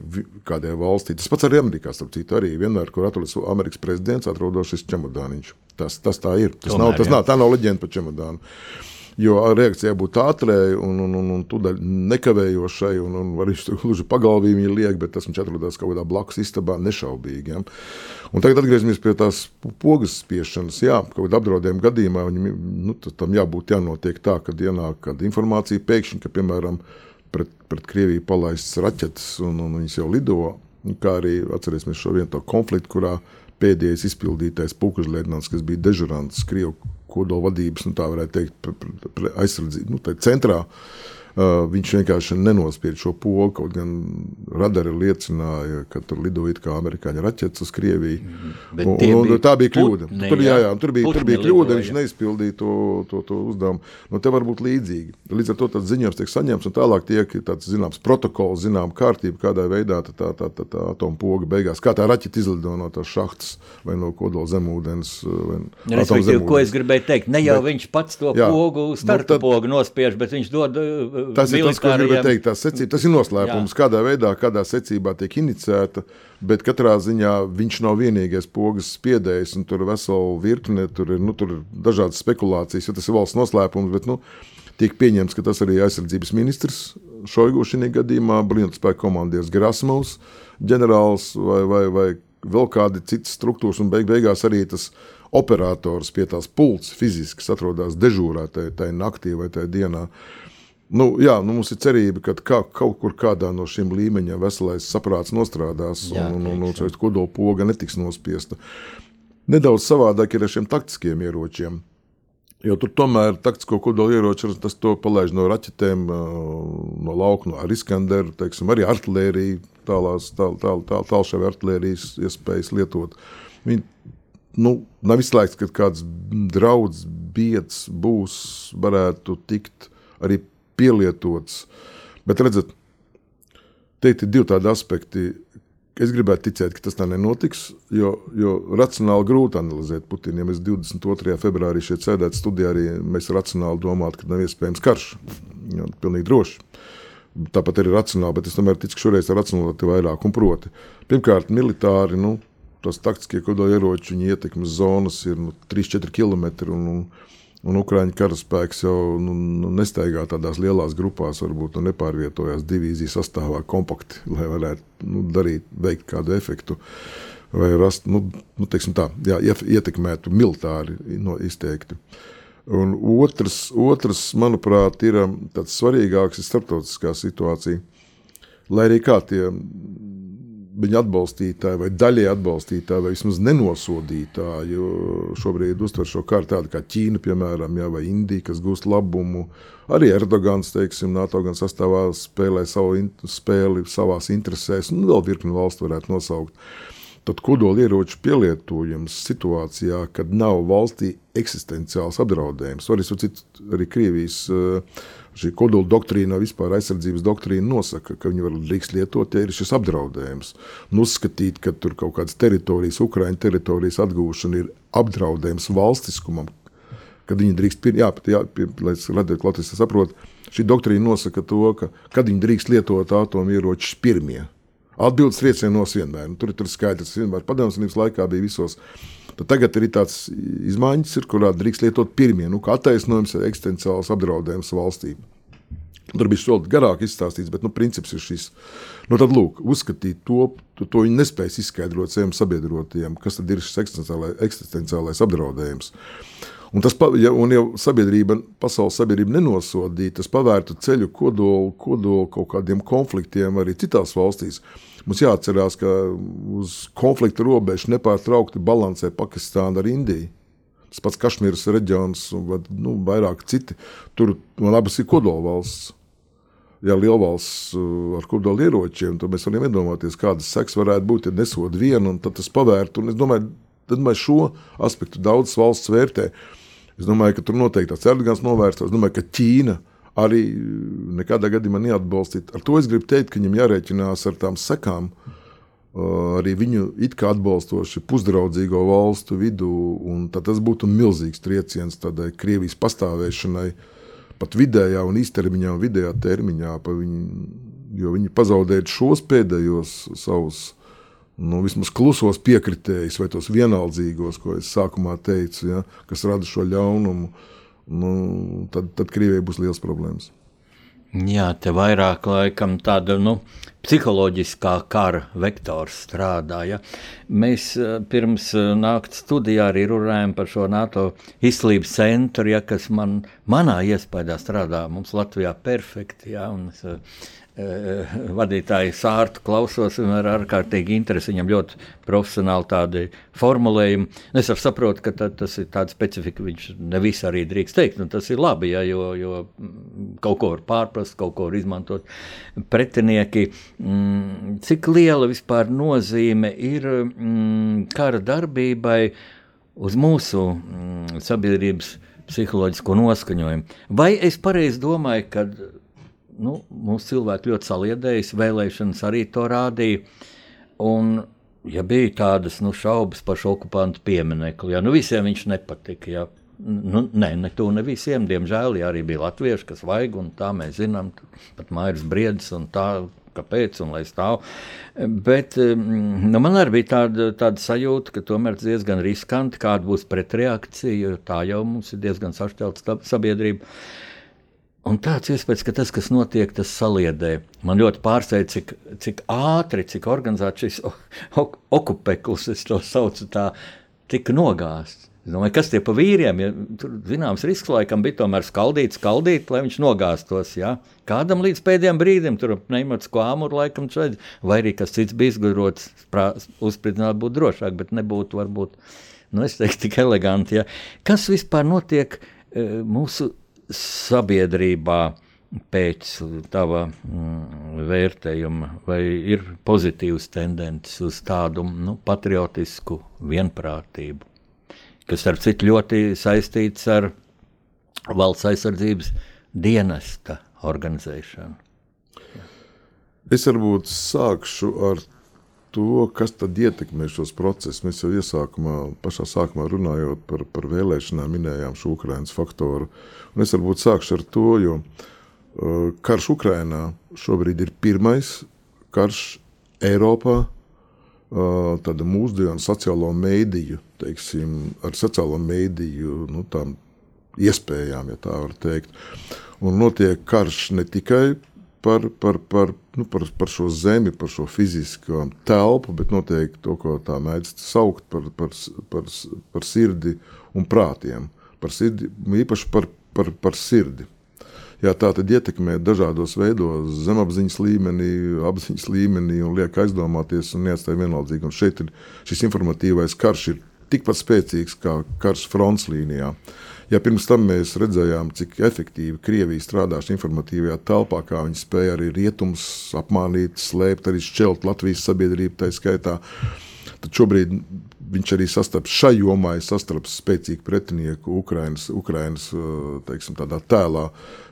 kādai valstī. Tas pats arī Amerikā, starp citu, arī vienmēr, kur atrodas Amerikas prezidents, atrodas šis čemodāniņš. Tas, tas tā ir. Tas Tomēr, nav, tas jā. nav, tā nav leģenda par čemodānu. Jo reakcijai būtu ātrai un, un, un, un tūdaļ nekavējošai, un, un arī gluži pagalbīgi liek, bet tas viņš atrodas kaut kādā blakus istabā nešaubīgi. Ja? Un tagad atgriezīsimies pie tās pogas spiešanas. Jā, kaut kādā apdraudējuma gadījumā viņam nu, tam jābūt jānotiek tā, ka ienāk kāda informācija pēkšņi, ka, piemēram, pret, pret Krieviju palaistas raķetes un, un viņas jau lido. Kā arī atcerēsimies šo vienu konfliktu, kurā pēdējais izpildītais pukužlietnants, kas bija dežurants Krievu kodola vadības, nu, tā varētu teikt, aizsardzību nu, centrā. Uh, viņš vienkārši nenospieda šo pogu. Kaut gan radari liecināja, ka tur lidoja kā amerikāņu raķetes uz Krieviju. Mm, un, un, un tā bija kļūda. Putni, tur, jā, jā, tur bija, tur bija kļūda, viņš neizpildīja to, to, to uzdevumu. Nu, te var būt līdzīgi. Līdz ar to tāds ziņojums tiek saņemts, un tālāk tiek tāds zināms protokols, zinām kārtība, kādā veidā tā, tā, tā, tā, tā atompoga beigās, kā tā raķete izlido no tās šahtas vai no kodola zemūdens. Respektīvi, ko es gribēju teikt, ne jau bet, viņš pats to jā, pogu, startu nu, tad, pogu nospiež, bet viņš dod Tas ir tas, ko gribēju teikt. Secība, tas ir noslēpums, jā. kādā veidā, kādā secībā tiek inicēta. Bet katrā ziņā viņš nav vienīgais pogas spiedējs, un tur ir vesela virkne, tur ir, nu, tur ir dažādas spekulācijas, jo tas ir valsts noslēpums. Bet, nu, tiek pieņemts, ka tas arī aizsardzības ministrs Šoigu šajā gadījumā, bruņotu komandieris Gerasimovs, ģenerālis vai, vai, vai vēl kādi citas struktūras, un beig beigās arī tas operators pie tās pults fiziski atrodas dežūrā tajā naktī vai tajā dienā. Uh, Nu, jā, nu mums ir cerība, ka kā, kaut kur kādā no šiem līmeņiem veselais saprāts nostrādās jā, un, un, un, un kodola poga netiks nospiesta. Nedaudz savādāk ir ar šiem taktiskiem ieročiem. Jo tur tomēr taktisko kodola ieroči tas palaiž no raķetēm, no lauka, no ar Iskanderu, teiksim, arī artēriju, tālās, tāl, tāl, tāl, tālšāvi artērijas iespējas lietot. Viņi, nu, nav izslēgts, ka kāds draudz, biedrs būs, varētu tikt arī pielietots. Bet redzat, te ir divi tādi aspekti. Es gribētu ticēt, ka tas tā nenotiks, jo, jo racionāli grūti analizēt Putinu. Ja mēs 22. februārī šeit sēdētu studijā, arī mēs racionāli domātu, ka nav iespējams karš. Jā, pilnīgi droši. Tāpat arī racionāli, bet es tomēr ticu, ka šoreiz ar racionālitāti vairāk un proti. Pirmkārt, militāri, nu, tas taktiskie kodolieroči, viņa ietekmes zonas ir nu, 3-4 km. Un, un, Un Ukrāņu karaspēks jau nu, nu, nestaigā tādās lielās grupās, varbūt nu, nepārvietojās divīziju sastāvā kompakti, lai varētu nu, darīt, veikt kādu efektu. Vai rast, nu, nu, tā, jā, ietekmētu militāri no, izteikti. Un otrs, otrs, manuprāt, ir um, tāds svarīgāks, ir starptautiskā situācija. Lai arī kā tie viņa atbalstītāji, vai daļai atbalstītāji, vai vismaz nenosodītāji, šobrīd uztver šo kārtu tādu kā Ķīna, piemēram, jā, vai Indija, kas gūst labumu. Arī Erdogans, teiksim, NATO gan sastāvā spēlē savu in spēli savās interesēs, un vēl virkni valstu varētu nosaukt. Tad kodolieroču pielietojums situācijā, kad nav valstī eksistenciāls apdraudējums, arī, arī Krievijas uh, šī kodola doktrīna, vispār aizsardzības doktrīna nosaka, ka viņi var drīkst lietot, ja ir šis apdraudējums. Un uzskatīt, ka tur kaut kādas teritorijas, Ukraiņu teritorijas atgūšana ir apdraudējums valstiskumam, kad viņi drīkst, jā, jā, lai redzētu, Latvijas saprot, šī doktrīna nosaka to, ka kad viņi drīkst lietot atomieročus pirmie. Atbildes triecienos vienmēr. Nu, tur ir skaidrs, ka vienmēr padomjas laikā bija visos Tad tagad ir tāds izmaiņas, ir, kurā drīkst lietot pirmie, nu, kā attaisnojums eksistenciāls apdraudējums valstī. Tur bija vēl garāk izstāstīts, bet nu, princips ir šis. Nu, tad, lūk, uzskatīt to, to, to viņi nespēs izskaidrot saviem sabiedrotiem, kas tad ir šis eksistenciālais, eksistenciālais apdraudējums. Un, tas, ja, un ja sabiedrība, pasaules sabiedrība nenosodīja, tas pavērtu ceļu kodolu, kodolu kaut kādiem konfliktiem arī citās valstīs. Mums jāatcerās, ka uz konflikta robežas nepārtraukti balansē Pakistāna ar Indiju. Tas pats Kašmīras reģions un nu, vairāk citi. Tur man abas ir kodolvalsts. Ja lielvalsts uh, ar kodola ieročiem, tad mēs varam iedomāties, kādas sekas varētu būt, ja nesod vienu, un tas pavērtu. Es domāju, tad mēs šo aspektu daudzas valsts vērtē. Es domāju, ka tur noteikti tāds Erdogans novērst. Es domāju, ka Ķīna arī nekādā gadījumā neatbalstīt. Ar to es gribu teikt, ka viņam jārēķinās ar tām sekām. Arī viņu it kā atbalstoši pusdraudzīgo valstu vidū, tas būtu milzīgs trieciens tādai Krievijas pastāvēšanai, pat vidējā un īstermiņā un vidējā termiņā, viņu, jo viņi pazaudēja šos pēdējos savus nu, vismaz klusos piekritējus, vai tos vienaldzīgos, ko es sākumā teicu, ja, kas rada šo ļaunumu. Uh, nu, tad, tad Krievijai būs liels problēmas. Jā, te vairāk laikam tāda nu, psiholoģiskā kara vektors strādāja. Mēs eh, pirms eh, naktas studijā arī runājam par šo NATO izslības centru, ja, kas man, manā iespējā strādā mums Latvijā perfekti. Ja, un, es, Eh, vadītāju sārtu klausos, vienmēr ar ārkārtīgi interesi. Viņam ļoti profesionāli tādi formulējumi. Es saprotu, ka tā, tas ir tāds specifika, viņš nevis arī drīkst teikt. Nu, tas ir labi, ja, jo, jo kaut ko var pārprast, kaut ko var izmantot pretinieki. Mm, cik liela vispār nozīme ir mm, kara darbībai uz mūsu mm, sabiedrības psiholoģisko noskaņojumu? Vai es pareizi domāju, ka nu, mūsu cilvēki ļoti saliedējas, vēlēšanas arī to rādīja. Un, ja bija tādas nu, šaubas par šo okupantu pieminiektu, ja nu, visiem viņš nepatika. Ja, Nu, nē, ne to ne visiem. Diemžēl ja arī bija latvieši, kas vajag, un tā mēs zinām, pat Mairis Briedis un tā. Kāpēc un lai stāv? Bet mm, nu, man arī bija tāda, tāda sajūta, ka tomēr diezgan riskanti, kāda būs pretreakcija, jo tā jau mums ir diezgan sašķelta sabiedrība. Un tāds iespējas, ka tas, kas notiek, tas saliedē. Man ļoti pārsteidz, cik, cik ātri, cik organizēts šis ok okupeklis, es to saucu tā, tika nogāzts. Es domāju, kas tie pa vīriem? Ja, tur zināms risks laikam bija tomēr skaldīt, skaldīt, lai viņš nogāztos. Ja? Kādam līdz pēdējiem brīdim tur pneimatisko āmuru laikam šeit, vai arī kas cits bija izgudrots, uzspridzināt būtu drošāk, bet nebūtu varbūt, nu es teiktu, tik eleganti. Ja? Kas vispār notiek? mūsu sabiedrībā pēc tava mm, vērtējuma, vai ir pozitīvas tendences uz tādu nu, patriotisku vienprātību, kas, starp citu, ļoti saistīts ar valsts aizsardzības dienesta organizēšanu. Es varbūt sākšu ar to, kas tad ietekmē šos procesus. Mēs jau iesākumā, pašā sākumā runājot par, par vēlēšanām, minējām šo Ukraiņas faktoru. Un es varbūt sākšu ar to, jo uh, karš Ukrainā šobrīd ir pirmais karš Eiropā. Uh, tāda mūsdienu sociālo mēdīju, teiksim, ar sociālo mēdīju nu, iespējām, ja tā var teikt. Un notiek karš ne tikai par, par, par, nu, par, par šo zemi, par šo fizisko telpu, bet noteikti to, ko tā mēdz saukt par, par, par, par sirdi un prātiem. Par sirdi, īpaši par, par, par sirdi. Jā, tā tad ietekmē dažādos veidos, zemapziņas līmenī, apziņas līmenī un liek aizdomāties un neatstāj vienaldzīgi. Un šeit ir šis informatīvais karš ir tikpat spēcīgs kā karš fronts līnijā. Uh, Ja pirms tam mēs redzējām, cik efektīvi Krievija strādā šajā informatīvajā telpā, kā viņi spēja arī rietumus apmānīt, slēpt, arī šķelt Latvijas sabiedrību, tā skaitā, tad šobrīd viņš arī sastaps šai jomā, sastaps spēcīgu pretinieku Ukrainas, Ukrainas teiksim, tēlā.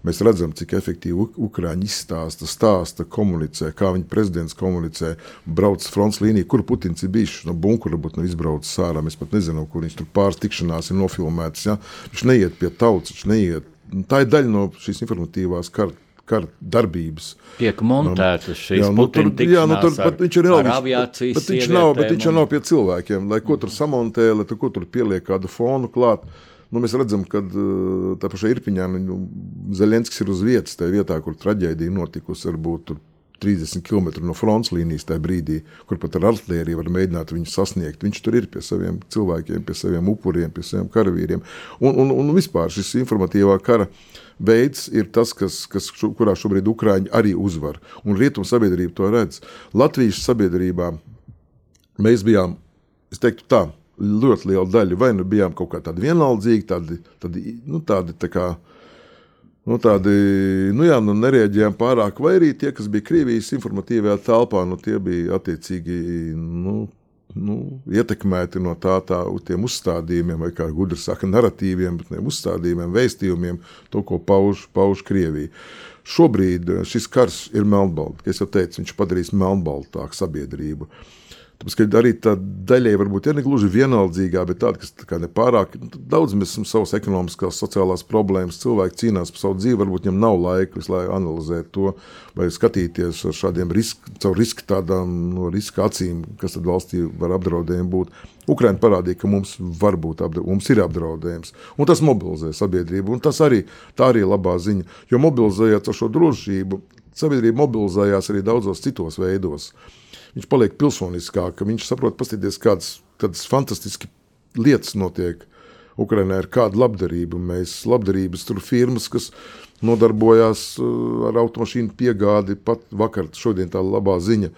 Mēs redzam, cik efektīvi Ukrāņi izstāsta, stāsta, komunicē, kā viņa prezidents komunicē, brauc fronts līniju, kur Putins ir bijis. No bunkura varbūt nav izbraucis ārā. Mēs pat nezinām, kur viņš tur pāris tikšanās ir nofilmēts. Ja? Viņš neiet pie tautas, viņš neiet. Tā ir daļa no šīs informatīvās kartes kara darbības. Tiek montētas šīs jā, nu, tur, jā, nu, tur, bet viņš ir reāls. Bet, bet viņš nav, bet viņš jau nav pie cilvēkiem. Lai ko tur samontē, lai tur, tur pieliek kādu fonu klāt. Nu, mēs redzam, ka uh, tā pašā Irpiņā nu, Zelenskis ir uz vietas, tajā vietā, kur traģēdija notikusi. Varbūt 30 km no fronts līnijas tajā brīdī, kur pat ar artēriju var mēģināt viņu sasniegt. Viņš tur ir pie saviem cilvēkiem, pie saviem upuriem, pie saviem karavīriem. Un, un, un vispār šis informatīvā kara veids ir tas, kas, kas šo, kurā šobrīd Ukrāņi arī uzvar. Un rietumu sabiedrība to redz. Latvijas sabiedrībā mēs bijām, es teiktu tā, ļoti liela daļa, vai nu bijām kaut kā tādi vienaldzīgi, tādi, tādi, nu, tādi tā kā, nu, tādi, nu jā, nu, nereaģējām pārāk, vai arī tie, kas bija Krievijas informatīvajā telpā, nu, tie bija attiecīgi, nu, nu, ietekmēti no tā, tā tiem uzstādījumiem, vai kā gudri saka, narratīviem, bet ne uzstādījumiem, vēstījumiem, to, ko pauž, pauž Krievija. Šobrīd eh, šis karš ir melnbalts, kā jau teicu, viņš padarīs melnbaltāku sabiedrību. Uh, Tāpēc, ka arī tā daļai varbūt ir ne gluži vienaldzīgā, bet tāda, kas tā nepārāk daudz mēs esam savas ekonomiskās, sociālās problēmas. Cilvēki cīnās par savu dzīvi, varbūt viņam nav laika visu laiku analizēt to vai skatīties ar šādiem risku, caur riska tādām no riska acīm, kas tad valstī var apdraudējumi būt. Ukraiņa parādīja, ka mums var būt apdraudējums, mums ir apdraudējums, un tas mobilizē sabiedrību. Un tas arī tā arī ir labā ziņa, jo mobilizējot ar šo drošību, sabiedrība mobilizējās arī daudzos citos veidos viņš paliek pilsoniskāk, viņš saprot, paskatīties, kādas, kādas fantastiskas lietas notiek Ukrainā ar kādu labdarību. Mēs labdarības tur firmas, kas nodarbojās uh, ar automašīnu piegādi, pat vakar, šodien tā labā ziņa,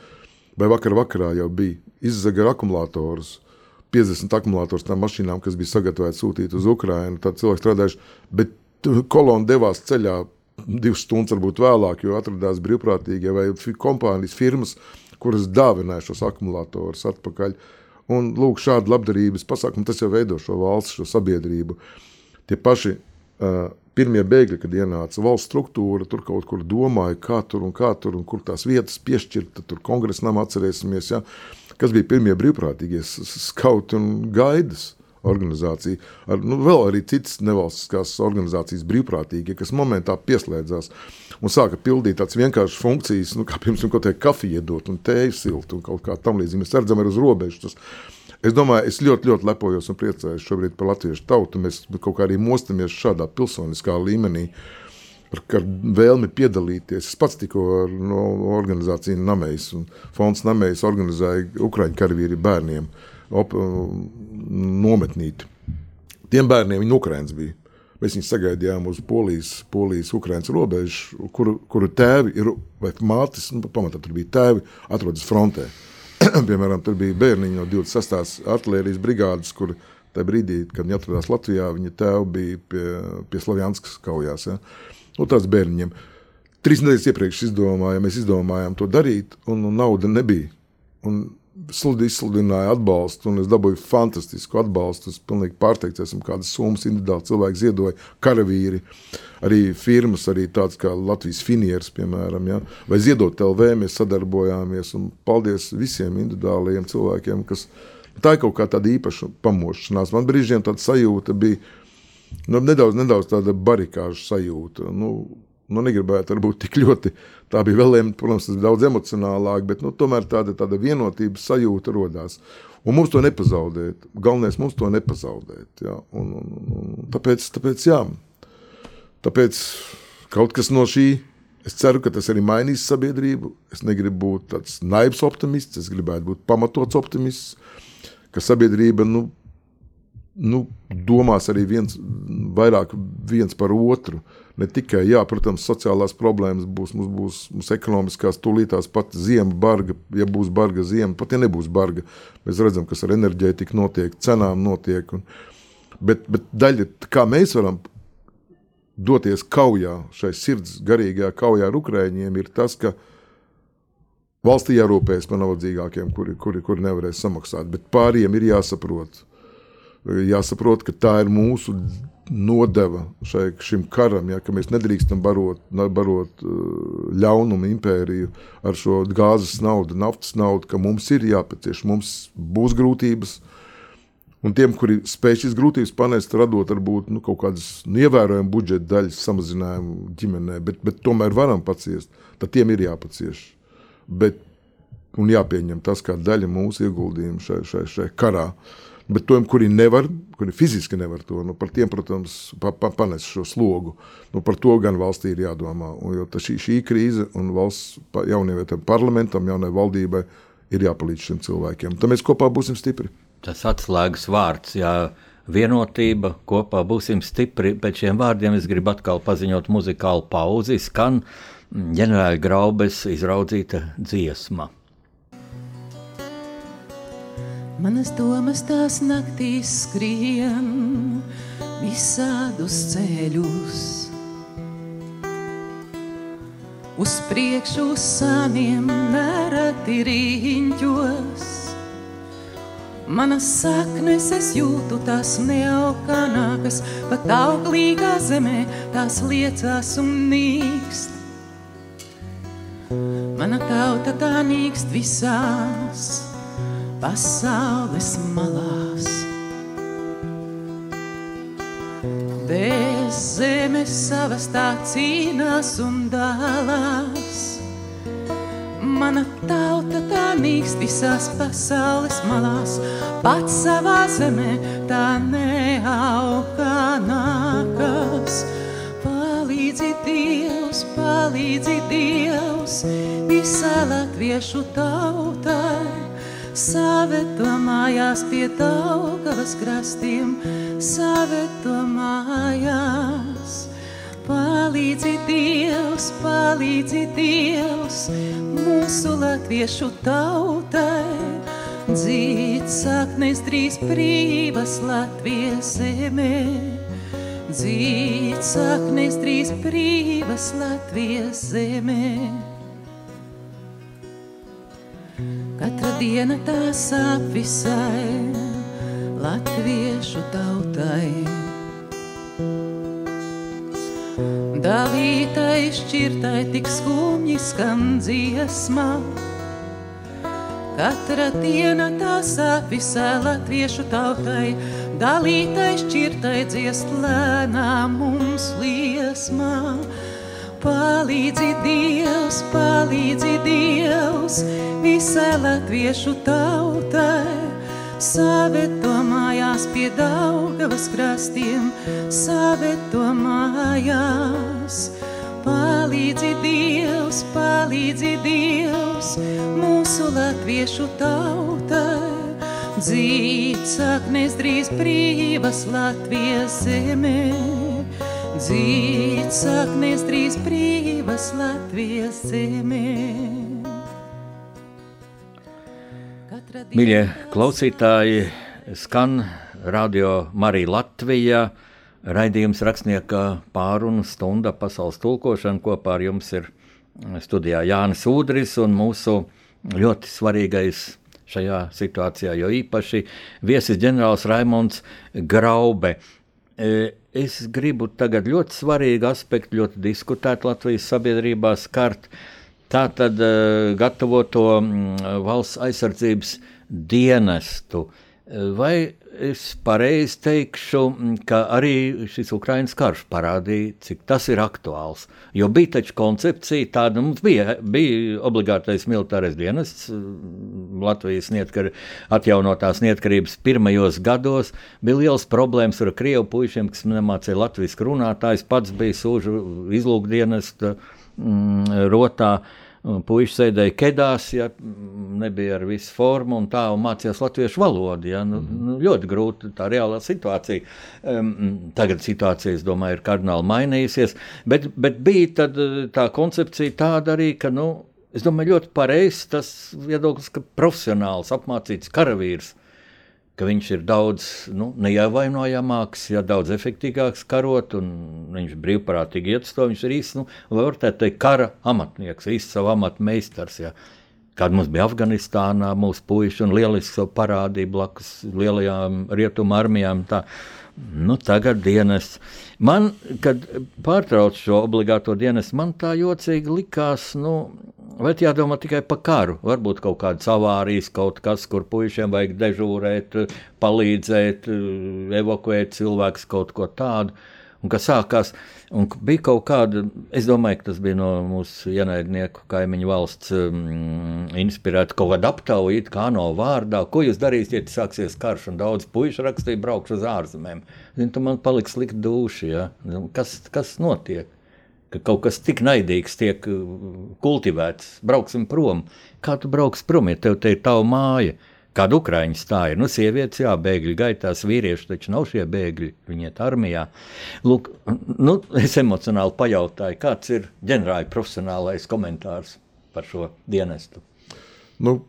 vai vakar vakarā jau bija izzaga akumulatorus. 50 akumulatorus tām mašīnām, kas bija sagatavotas sūtīt uz Ukrajinu. Tad cilvēki strādājuši, bet kolona devās ceļā divas stundas, varbūt vēlāk, jo atradās brīvprātīgie vai kompānijas firmas, kuras dāvināja šos akumulatorus atpakaļ. Un lūk, šādi labdarības pasākumi, tas jau veido šo valsts, šo sabiedrību. Tie paši uh, pirmie bēgļi, kad ienāca valsts struktūra, tur kaut kur domāja, kā tur un kā tur un kur tās vietas piešķirt, tur kongresa namā atcerēsimies, ja, kas bija pirmie brīvprātīgie skauti un gaidas organizācija, ar, nu, vēl arī citas nevalstiskās organizācijas brīvprātīgie, kas momentā pieslēdzās un sāka pildīt tādas vienkāršas funkcijas, nu, kā piemēram, ko te kafiju iedot un tēju siltu un kaut kā tam līdzīgi. Mēs redzam arī uz robežas. Es domāju, es ļoti, ļoti lepojos un priecājos šobrīd par latviešu tautu. Mēs kaut kā arī mostamies šādā pilsoniskā līmenī, ar, ar vēlmi piedalīties. Es pats tikko ar no, organizāciju Namējs un fonds Namējs organizēja Ukraiņu karavīri bērniem. Uh, op, nometnīti. Tiem bērniem viņi no Ukrainas bija. Mēs viņus sagaidījām uz Polijas, Polijas Ukrainas robežas, kur, kur tēvi ir, vai mātes, nu, pamatā tur bija tēvi, atrodas frontē. Piemēram, tur bija bērniņi no 26. artērijas brigādes, kur tajā brīdī, kad viņi atradās Latvijā, viņa tēva bija pie, pie Slavjanskas kaujās. Ja? Nu, tāds bērniņiem. Trīs nedēļas iepriekš izdomājām, mēs izdomājām to darīt, un, un nauda nebija. Un izsludināja atbalstu, un es dabūju fantastisku atbalstu. Es pilnīgi pārsteigts, esmu kādas summas individuāli cilvēki ziedoja, karavīri, arī firmas, arī tāds kā Latvijas finieris, piemēram, ja? vai ziedot LV, mēs sadarbojāmies, un paldies visiem individuālajiem cilvēkiem, kas tā ir kaut kā tāda īpaša pamošanās. Man brīžiem tāda sajūta bija, nu, nedaudz, nedaudz tāda barikāžu sajūta. Nu, nu, negribētu būt tik ļoti. Tā bija vēl, protams, daudz emocionālāk, bet nu, tomēr tāda, tāda vienotības sajūta radās. Un mums to nepazaudēt. Galvenais mums to nepazaudēt. Ja? Un, un, un, tāpēc, tāpēc, jā, tāpēc kaut kas no šī. Es ceru, ka tas arī mainīs sabiedrību. Es negribu būt tāds naivs optimists, es gribētu būt pamatots optimists, ka sabiedrība nu, nu, domās arī viens, vairāk viens par otru. Ne tikai, jā, protams, sociālās problēmas būs, mums būs mums ekonomiskās, tūlītās pat ziema, barga, ja būs barga ziema, pat ja nebūs barga. Mēs redzam, kas ar enerģētiku notiek, cenām notiek. Un, bet, bet daļa, kā mēs varam doties kaujā, šai sirds garīgajā kaujā ar ukrāņiem, ir tas, ka valstī jārūpējas par nabadzīgākiem, kuri, kuri, kuri nevarēs samaksāt. Bet pāriem ir jāsaprot, jāsaprot, ka tā ir mūsu nodeva šai, šim karam, ja, ka mēs nedrīkstam barot, barot uh, ļaunumu impēriju ar šo gāzes naudu, naftas naudu, ka mums ir jāpacieš, mums būs grūtības. Un tiem, kuri spēj šīs grūtības panest, radot varbūt nu, kaut kādas ievērojamas budžeta daļas samazinājumu ģimenē, bet, bet tomēr varam paciest, tad tiem ir jāpacieš. Bet, un jāpieņem tas kā daļa mūsu ieguldījuma šai, šai, šai karā. Uh, Bet tiem, kuri nevar, kuri fiziski nevar to, nu, par tiem, protams, pa, pa, panes šo slogu. Nu, par to gan valstī ir jādomā. Un, jo šī, šī krīze un valsts jaunievetam parlamentam, jaunai valdībai ir jāpalīdz šiem cilvēkiem. Tad mēs kopā būsim stipri. Tas atslēgas vārds, jā, vienotība, kopā būsim stipri. Pēc šiem vārdiem es gribu atkal paziņot muzikālu pauzi. Skan ģenerāla Graubes izraudzīta dziesma. Manas domas tās naktīs skrien visādus ceļus. Uz priekšu saniem nereti riņķos. Manas saknes es jūtu, tās neaukanākas, pat auglīgā zemē tās liecās un nīkst. Mana tauta tā nīkst visās pasaules malās. Bez zemes savas tā cīnās un dalās. Mana tauta tā nīkst visās pasaules malās, pats savā zemē tā neauga nākas. Palīdzi Dievs, palīdzi Dievs, visā latviešu tautai saveto mājās pie Daugavas krastiem, saveto mājās. Palīdzi Dievs, palīdzi Dievs, mūsu latviešu tautai, dzīt saknes drīz brīvas Latvijas zemē. Dzīt saknes drīz brīvas Latvijas zemē. Katra diena tā sāp visai latviešu tautai. Dalītai šķirtai tik skumji skan dziesmā. Katra diena tā sāp visai latviešu tautai. Dalītai šķirtai dziest lēnām mums liesmā. Palīdzi Dievs, palīdzi Dievs, visai latviešu tautai. Saveto mājās pie Daugavas krastiem, saveto mājās. Palīdzi Dievs, palīdzi Dievs, mūsu latviešu tautai. Dzīt saknes drīz brīvas Latvijas zemē dzīt saknes trīs brīvas Latvijas zemē. Mīļie klausītāji, skan Radio Marija Latvija. Raidījums rakstnieka pārunu stunda pasaules tulkošana kopā ar jums ir studijā Jānis Udris un mūsu ļoti svarīgais šajā situācijā, jo īpaši viesis ģenerālis Raimons Graube. E, es gribu tagad ļoti svarīgu aspektu, ļoti diskutēt Latvijas sabiedrībā, skart tātad e, gatavoto valsts aizsardzības dienestu. E, vai es pareizi teikšu, ka arī šis Ukraiņas karš parādīja, cik tas ir aktuāls. Jo bija taču koncepcija, tāda mums bija, bija obligātais militārais dienests Latvijas neatkar, atjaunotās neatkarības pirmajos gados. Bija liels problēmas ar krievu puišiem, kas nemācīja latviešu runātājs, pats bija sūžu izlūkdienesta mm, rotā. Puisši sēdēja kedās, ja nebija ar visu formu un tā, un mācījās latviešu valodu. Ja, nu, mm. nu, ļoti grūti tā reālā situācija. Um, tagad situācija, es domāju, ir kardināli mainījusies, bet, bet bija tad, tā koncepcija tāda arī, ka, nu, es domāju, ļoti pareizs tas viedoklis, ka profesionāls apmācīts karavīrs ka viņš ir daudz nu, neievainojamāks, ja daudz efektīvāks karot, un viņš brīvprātīgi iet uz to. Viņš ir īsts, nu, var teikt, kara amatnieks, īsts savu amatu meistars. Ja. Kad mums bija Afganistānā, mūsu puiši un lieliski parādīja blakus lielajām rietumu armijām. Tā. Nu, tagad dienas. Man, kad pārtraucu šo obligāto dienestu, man tā jocīgi likās, nu, vai jādomā tikai par karu. Varbūt kaut kādas avārijas, kaut kas, kur puišiem vajag dežūrēt, palīdzēt, evakuēt cilvēkus, kaut ko tādu. Un kas sākās, un bija kaut kāda, es domāju, ka tas bija no mūsu ienaidnieku kaimiņu valsts um, inspirēta kaut kāda aptauja, kā no vārdā, ko jūs darīsiet, ja sāksies karš, un daudz puišu rakstīja, braukšu uz ārzemēm. Zin, tu man paliks slikti duši, ja? kas, kas notiek? ka kaut kas tik naidīgs tiek uh, kultivēts, brauksim prom. Kā tu brauks prom, ja tev te ir tava māja? Kāda Ukrāņas tā ir? Nu, sievietes, jā, bēgļi gaitās, vīrieši taču nav šie bēgļi, viņi iet armijā. Lūk, nu, es emocionāli pajautāju, kāds ir ģenerāla profesionālais komentārs par šo dienestu? Nu,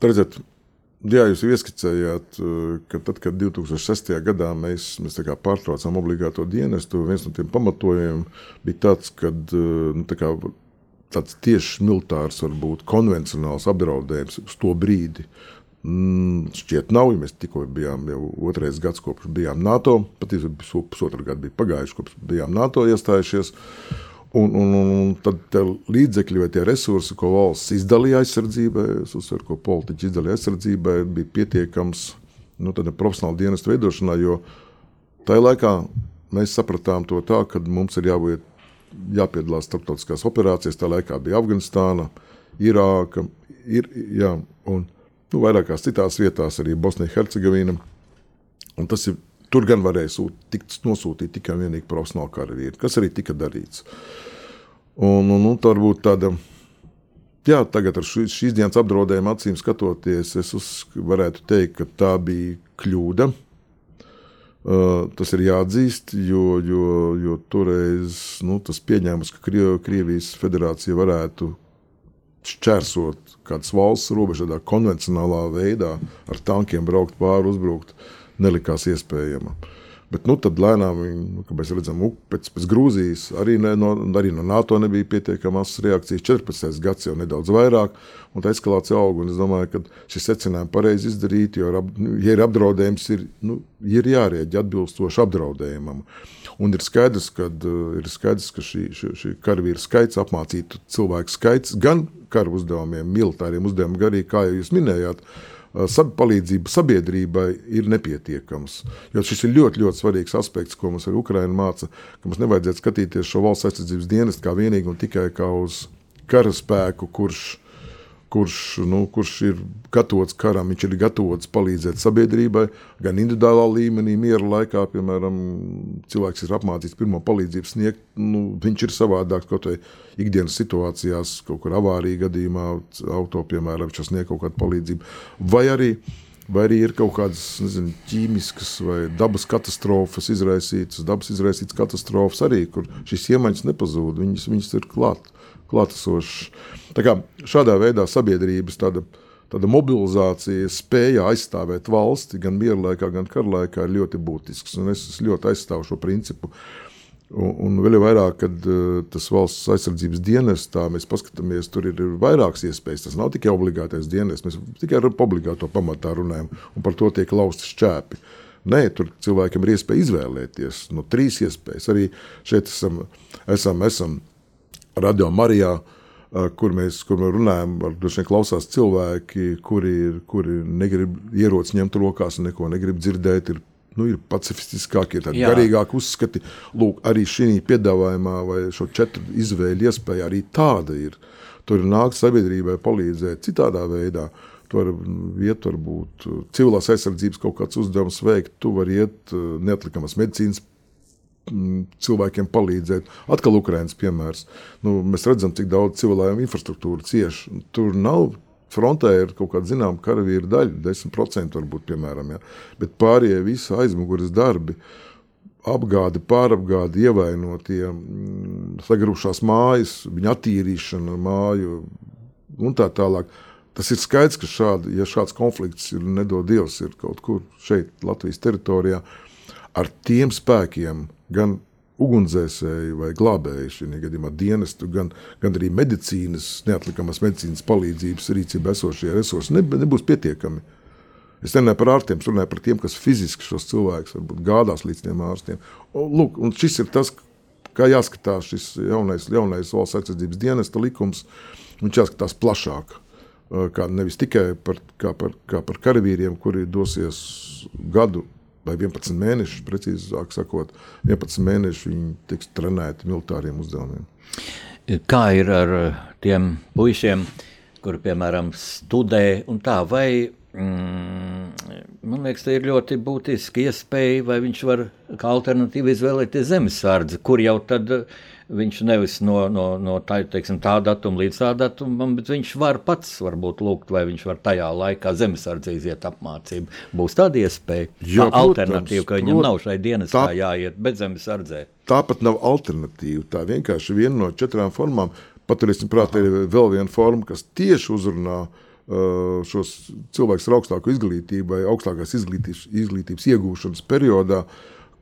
redziet, Jā, jūs ieskicējāt, eh, ka tad, kad 2006. gadā mēs, mēs pārtraucām obligāto dienestu, viens no tiem pamatojumiem bija tāds, ka eh, nu, tā tāds tieši militārs, varbūt konvencionāls apdraudējums uz to brīdi. Mm, šķiet, nav. Ja mēs tikko bijām jau otrais gads, kopš bijām NATO. Patiesībā pusotru gadu bija pagājuši, kopš bijām NATO iestājušies. Uh, Un, un, un, tad līdzekļi vai tie resursi, ko valsts izdalīja aizsardzībai, uzsver, ko politiķi izdalīja aizsardzībai, bija pietiekams nu, profesionāla dienesta veidošanā. Jo tajā laikā mēs sapratām to tā, ka mums ir jābūt, jāpiedalās starptautiskās operācijās. Tā laikā bija Afganistāna, Irāka, ir, jā, un nu, vairākās citās vietās, arī ir Tur gan varēja sūt, tikt nosūtīt tikai un vienīgi profesionāli karavīri, kas arī tika darīts. Un, un, un tā varbūt tāda. Jā, tagad ar šīs, šīs dienas apdraudējumu acīm skatoties, es uz, varētu teikt, ka tā bija kļūda. Uh, tas ir jāatzīst, jo, jo, jo toreiz nu, tas pieņēmums, ka Kriev, Krievijas federācija varētu šķērsot kādas valsts robežu tādā konvencionālā veidā, ar tankiem braukt pāri, uzbrukt. Uh, nelikās iespējama. Bet nu, tad lēnām, nu, kad mēs redzam, pēc, pēc Grūzijas arī, ne, no, arī no NATO nebija pietiekamas reakcijas. 14. gads jau nedaudz vairāk, un tā eskalācija aug. Es domāju, ka šis secinājums pareizi izdarīt, jo, ja ir apdraudējums, ir, nu, ir jārēģē atbilstoši apdraudējumam. Un ir skaidrs, ka, ir skaidrs, ka šī, šī, šī karavīra skaits, apmācītu cilvēku skaits gan kara uzdevumiem, militāriem uzdevumiem, gan arī, kā jūs minējāt, palīdzība sabiedrībai ir nepietiekams. Jo šis ir ļoti, ļoti svarīgs aspekts, ko mums arī Ukraiņa māca, ka mums nevajadzētu skatīties šo valsts aizsardzības dienestu kā vienīgi un tikai kā uz karaspēku, kurš kurš, nu, kurš ir gatavots karam, viņš ir gatavots palīdzēt sabiedrībai, gan individuālā līmenī, miera laikā, piemēram, cilvēks ir apmācīts pirmo palīdzību sniegt, nu, viņš ir savādāks kaut vai ikdienas situācijās, kaut kur avārija gadījumā, auto, piemēram, viņš sniedz kaut kādu palīdzību, vai arī vai arī ir kaut kādas nezinu, ķīmiskas vai dabas katastrofas izraisītas, dabas izraisītas katastrofas arī, kur šīs iemaņas nepazūd, viņas, viņas ir klāt, klātesošas. Šādā veidā sabiedrības tāda, tāda mobilizācija, spēja aizstāvēt valsti gan miera laikā, gan kara laikā ir ļoti būtisks. Un es ļoti aizstāvu šo principu. Un, un vēl vairāk, kad uh, tas valsts aizsardzības dienestā mēs paskatāmies, tur ir, ir vairākas iespējas. Tas nav tikai obligātais dienests, mēs tikai ar obligāto pamatā runājam, un par to tiek lausti šķēpi. Nē, tur cilvēkam ir iespēja izvēlēties no trīs iespējas. Arī šeit esam, esam, esam Radio Marijā. Uh, kur mēs, kur mēs runājam, ar klausās cilvēki, kuri, ir, kuri negrib ieroci ņemt rokās un neko negrib dzirdēt. Ir, nu, ir pacifistiskākie, tādi garīgāki uzskati. Lūk, arī šī piedāvājumā, vai šo četru izvēļu iespēja, arī tāda ir. Tur ir nākt sabiedrībai palīdzēt citādā veidā. Tu vari iet, varbūt civilās aizsardzības kaut kāds uzdevums veikt, tu vari iet neatlikamas medicīnas Mm, cilvēkiem palīdzēt. Atkal Ukraiņas piemērs. Nu, mēs redzam, cik daudz civilā infrastruktūra cieš. Tur nav frontē ir kaut kāda zināmā karavīra daļa, 10% varbūt, piemēram, ja. bet pārējie visi aizmugures darbi. Apgāde, pārapgāde, ievainotie, sagrušās mājas, viņa attīrīšana, māju un tā tālāk. Tas ir skaidrs, ka šādi, ja šāds konflikts ir nedod Dievs, ir kaut kur šeit, Latvijas teritorijā, ar tiem spēkiem, gan ugunsdzēsēju vai glābēju šī gadījumā dienestu, gan, gan arī medicīnas, neatlikamas medicīnas palīdzības rīcībā esošie resursi ne, nebūs pietiekami. Es nerunāju par ārstiem, es runāju par tiem, kas fiziski šos cilvēkus gādās līdz tiem ārstiem. Un, lūk, un šis ir tas, kā jāskatās šis jaunais, jaunais valsts aizsardzības dienesta likums. Viņš jāskatās plašāk. Kā nevis tikai par, kā par, kā par karavīriem, kuri dosies gadu vai 11 mēnešus, precīzāk sakot, 11 mēnešus viņi tiks trenēti militāriem uzdevumiem. Kā ir ar tiem puišiem, kuri, piemēram, studē un tā, vai, mm, man liekas, tā ir ļoti būtiska iespēja, vai viņš var kā alternatīvu izvēlēties zemesardzi, kur jau tad viņš nevis no, no, no tā, teiksim, tā datuma līdz tā datumam, bet viņš var pats varbūt lūgt, vai viņš var tajā laikā zemesardzē iziet apmācību. Būs tāda iespēja, Jā, tā alternatīva, ka viņam prot, nav šai dienas tā, jāiet, bet zemesardzē. Tāpat nav alternatīva. Tā vienkārši viena no četrām formām. Paturēsim prātā, ir vēl viena forma, kas tieši uzrunā uh, šos cilvēkus ar augstāku izglītību vai augstākās izglītības, izglītības iegūšanas periodā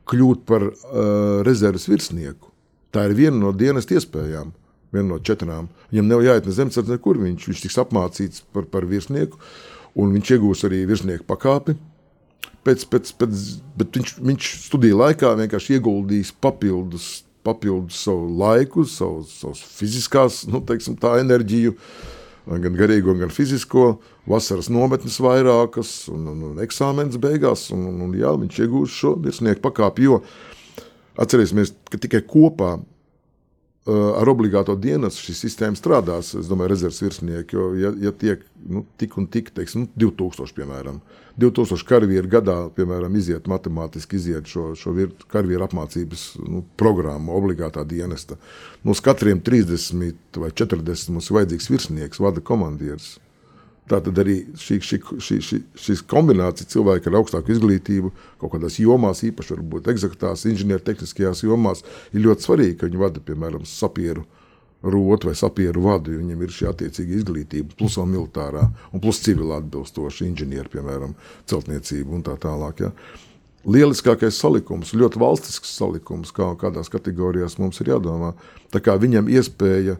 kļūt par uh, rezerves virsnieku. Tā ir viena no dienas iespējām, viena no četrām. Viņam nav jāiet ne zemesardze, nekur viņš, viņš tiks apmācīts par, par virsnieku, un viņš iegūs arī virsnieku pakāpi. Pēc, pēc, pēc, bet viņš, viņš studiju laikā vienkārši ieguldīs papildus, papildus savu laiku, savu, savu fiziskās nu, teiksim, enerģiju, gan garīgo, gan fizisko, vasaras nometnes vairākas, un, un, un eksāmenes beigās. Un, un, un, jā, viņš iegūs šo virsnieku pakāpi. Jo Atcerēsimies, ka tikai kopā ar obligāto dienas šī sistēma strādās. Es domāju, rezerves virsnieki, jo, ja, ja tiek nu, tik un tik, teiksim, nu, 2000, piemēram, 2000 karavīri gadā, piemēram, iziet matemātiski, iziet šo, šo karavīru apmācības nu, programmu, obligātā dienesta. Mums katriem 30 vai 40 mums ir vajadzīgs virsnieks, vada komandieris. Tā tad arī šī, šī, šī, šī, šīs kombinācija cilvēki ar augstāku izglītību, kaut kādās jomās, īpaši varbūt eksaktās, inženiertehniskajās jomās, ir ļoti svarīgi, ka viņi vada, piemēram, sapieru rotu vai sapieru vadu, jo viņiem ir šī attiecīga izglītība, plus vēl militārā, un plus civilā atbilstoša inženieri, piemēram, celtniecība un tā tālāk. Ja. Lieliskākais salikums, ļoti valstisks salikums, kā kādās kategorijās mums ir jādomā. Tā kā viņam iespēja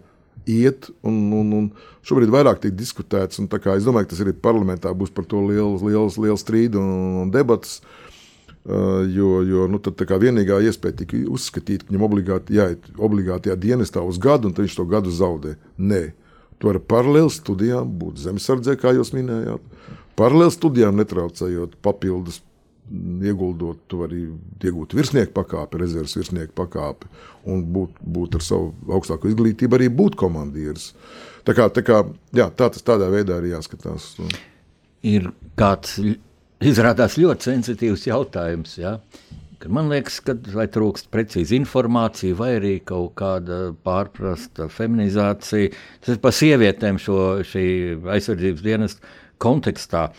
iet. Un, un, un šobrīd vairāk tiek diskutēts. Es domāju, ka tas arī parlamentā būs par to liels, liels, liels strīds un, un debats. Uh, jo jo nu, tad, vienīgā iespēja tika uzskatīt, ka viņam obligāti jāiet obligātajā dienestā uz gadu, un viņš to gadu zaudē. Nē, tu vari paralēli studijām būt zemesardzē, kā jūs minējāt. Paralēli studijām netraucējot papildus ieguldot, tu vari iegūt virsnieku pakāpi, rezerves virsnieku pakāpi un būt, būt ar savu augstāko izglītību, arī būt komandieris. Tā, kā, tā, kā, jā, tā tas tādā veidā arī jāskatās. Ir kāds izrādās ļoti sensitīvs jautājums. Ja? Man liekas, ka vai trūkst precīzi informācija, vai arī kaut kāda pārprasta feminizācija. Tas ir par sievietēm šo aizsardzības dienestu kontekstā.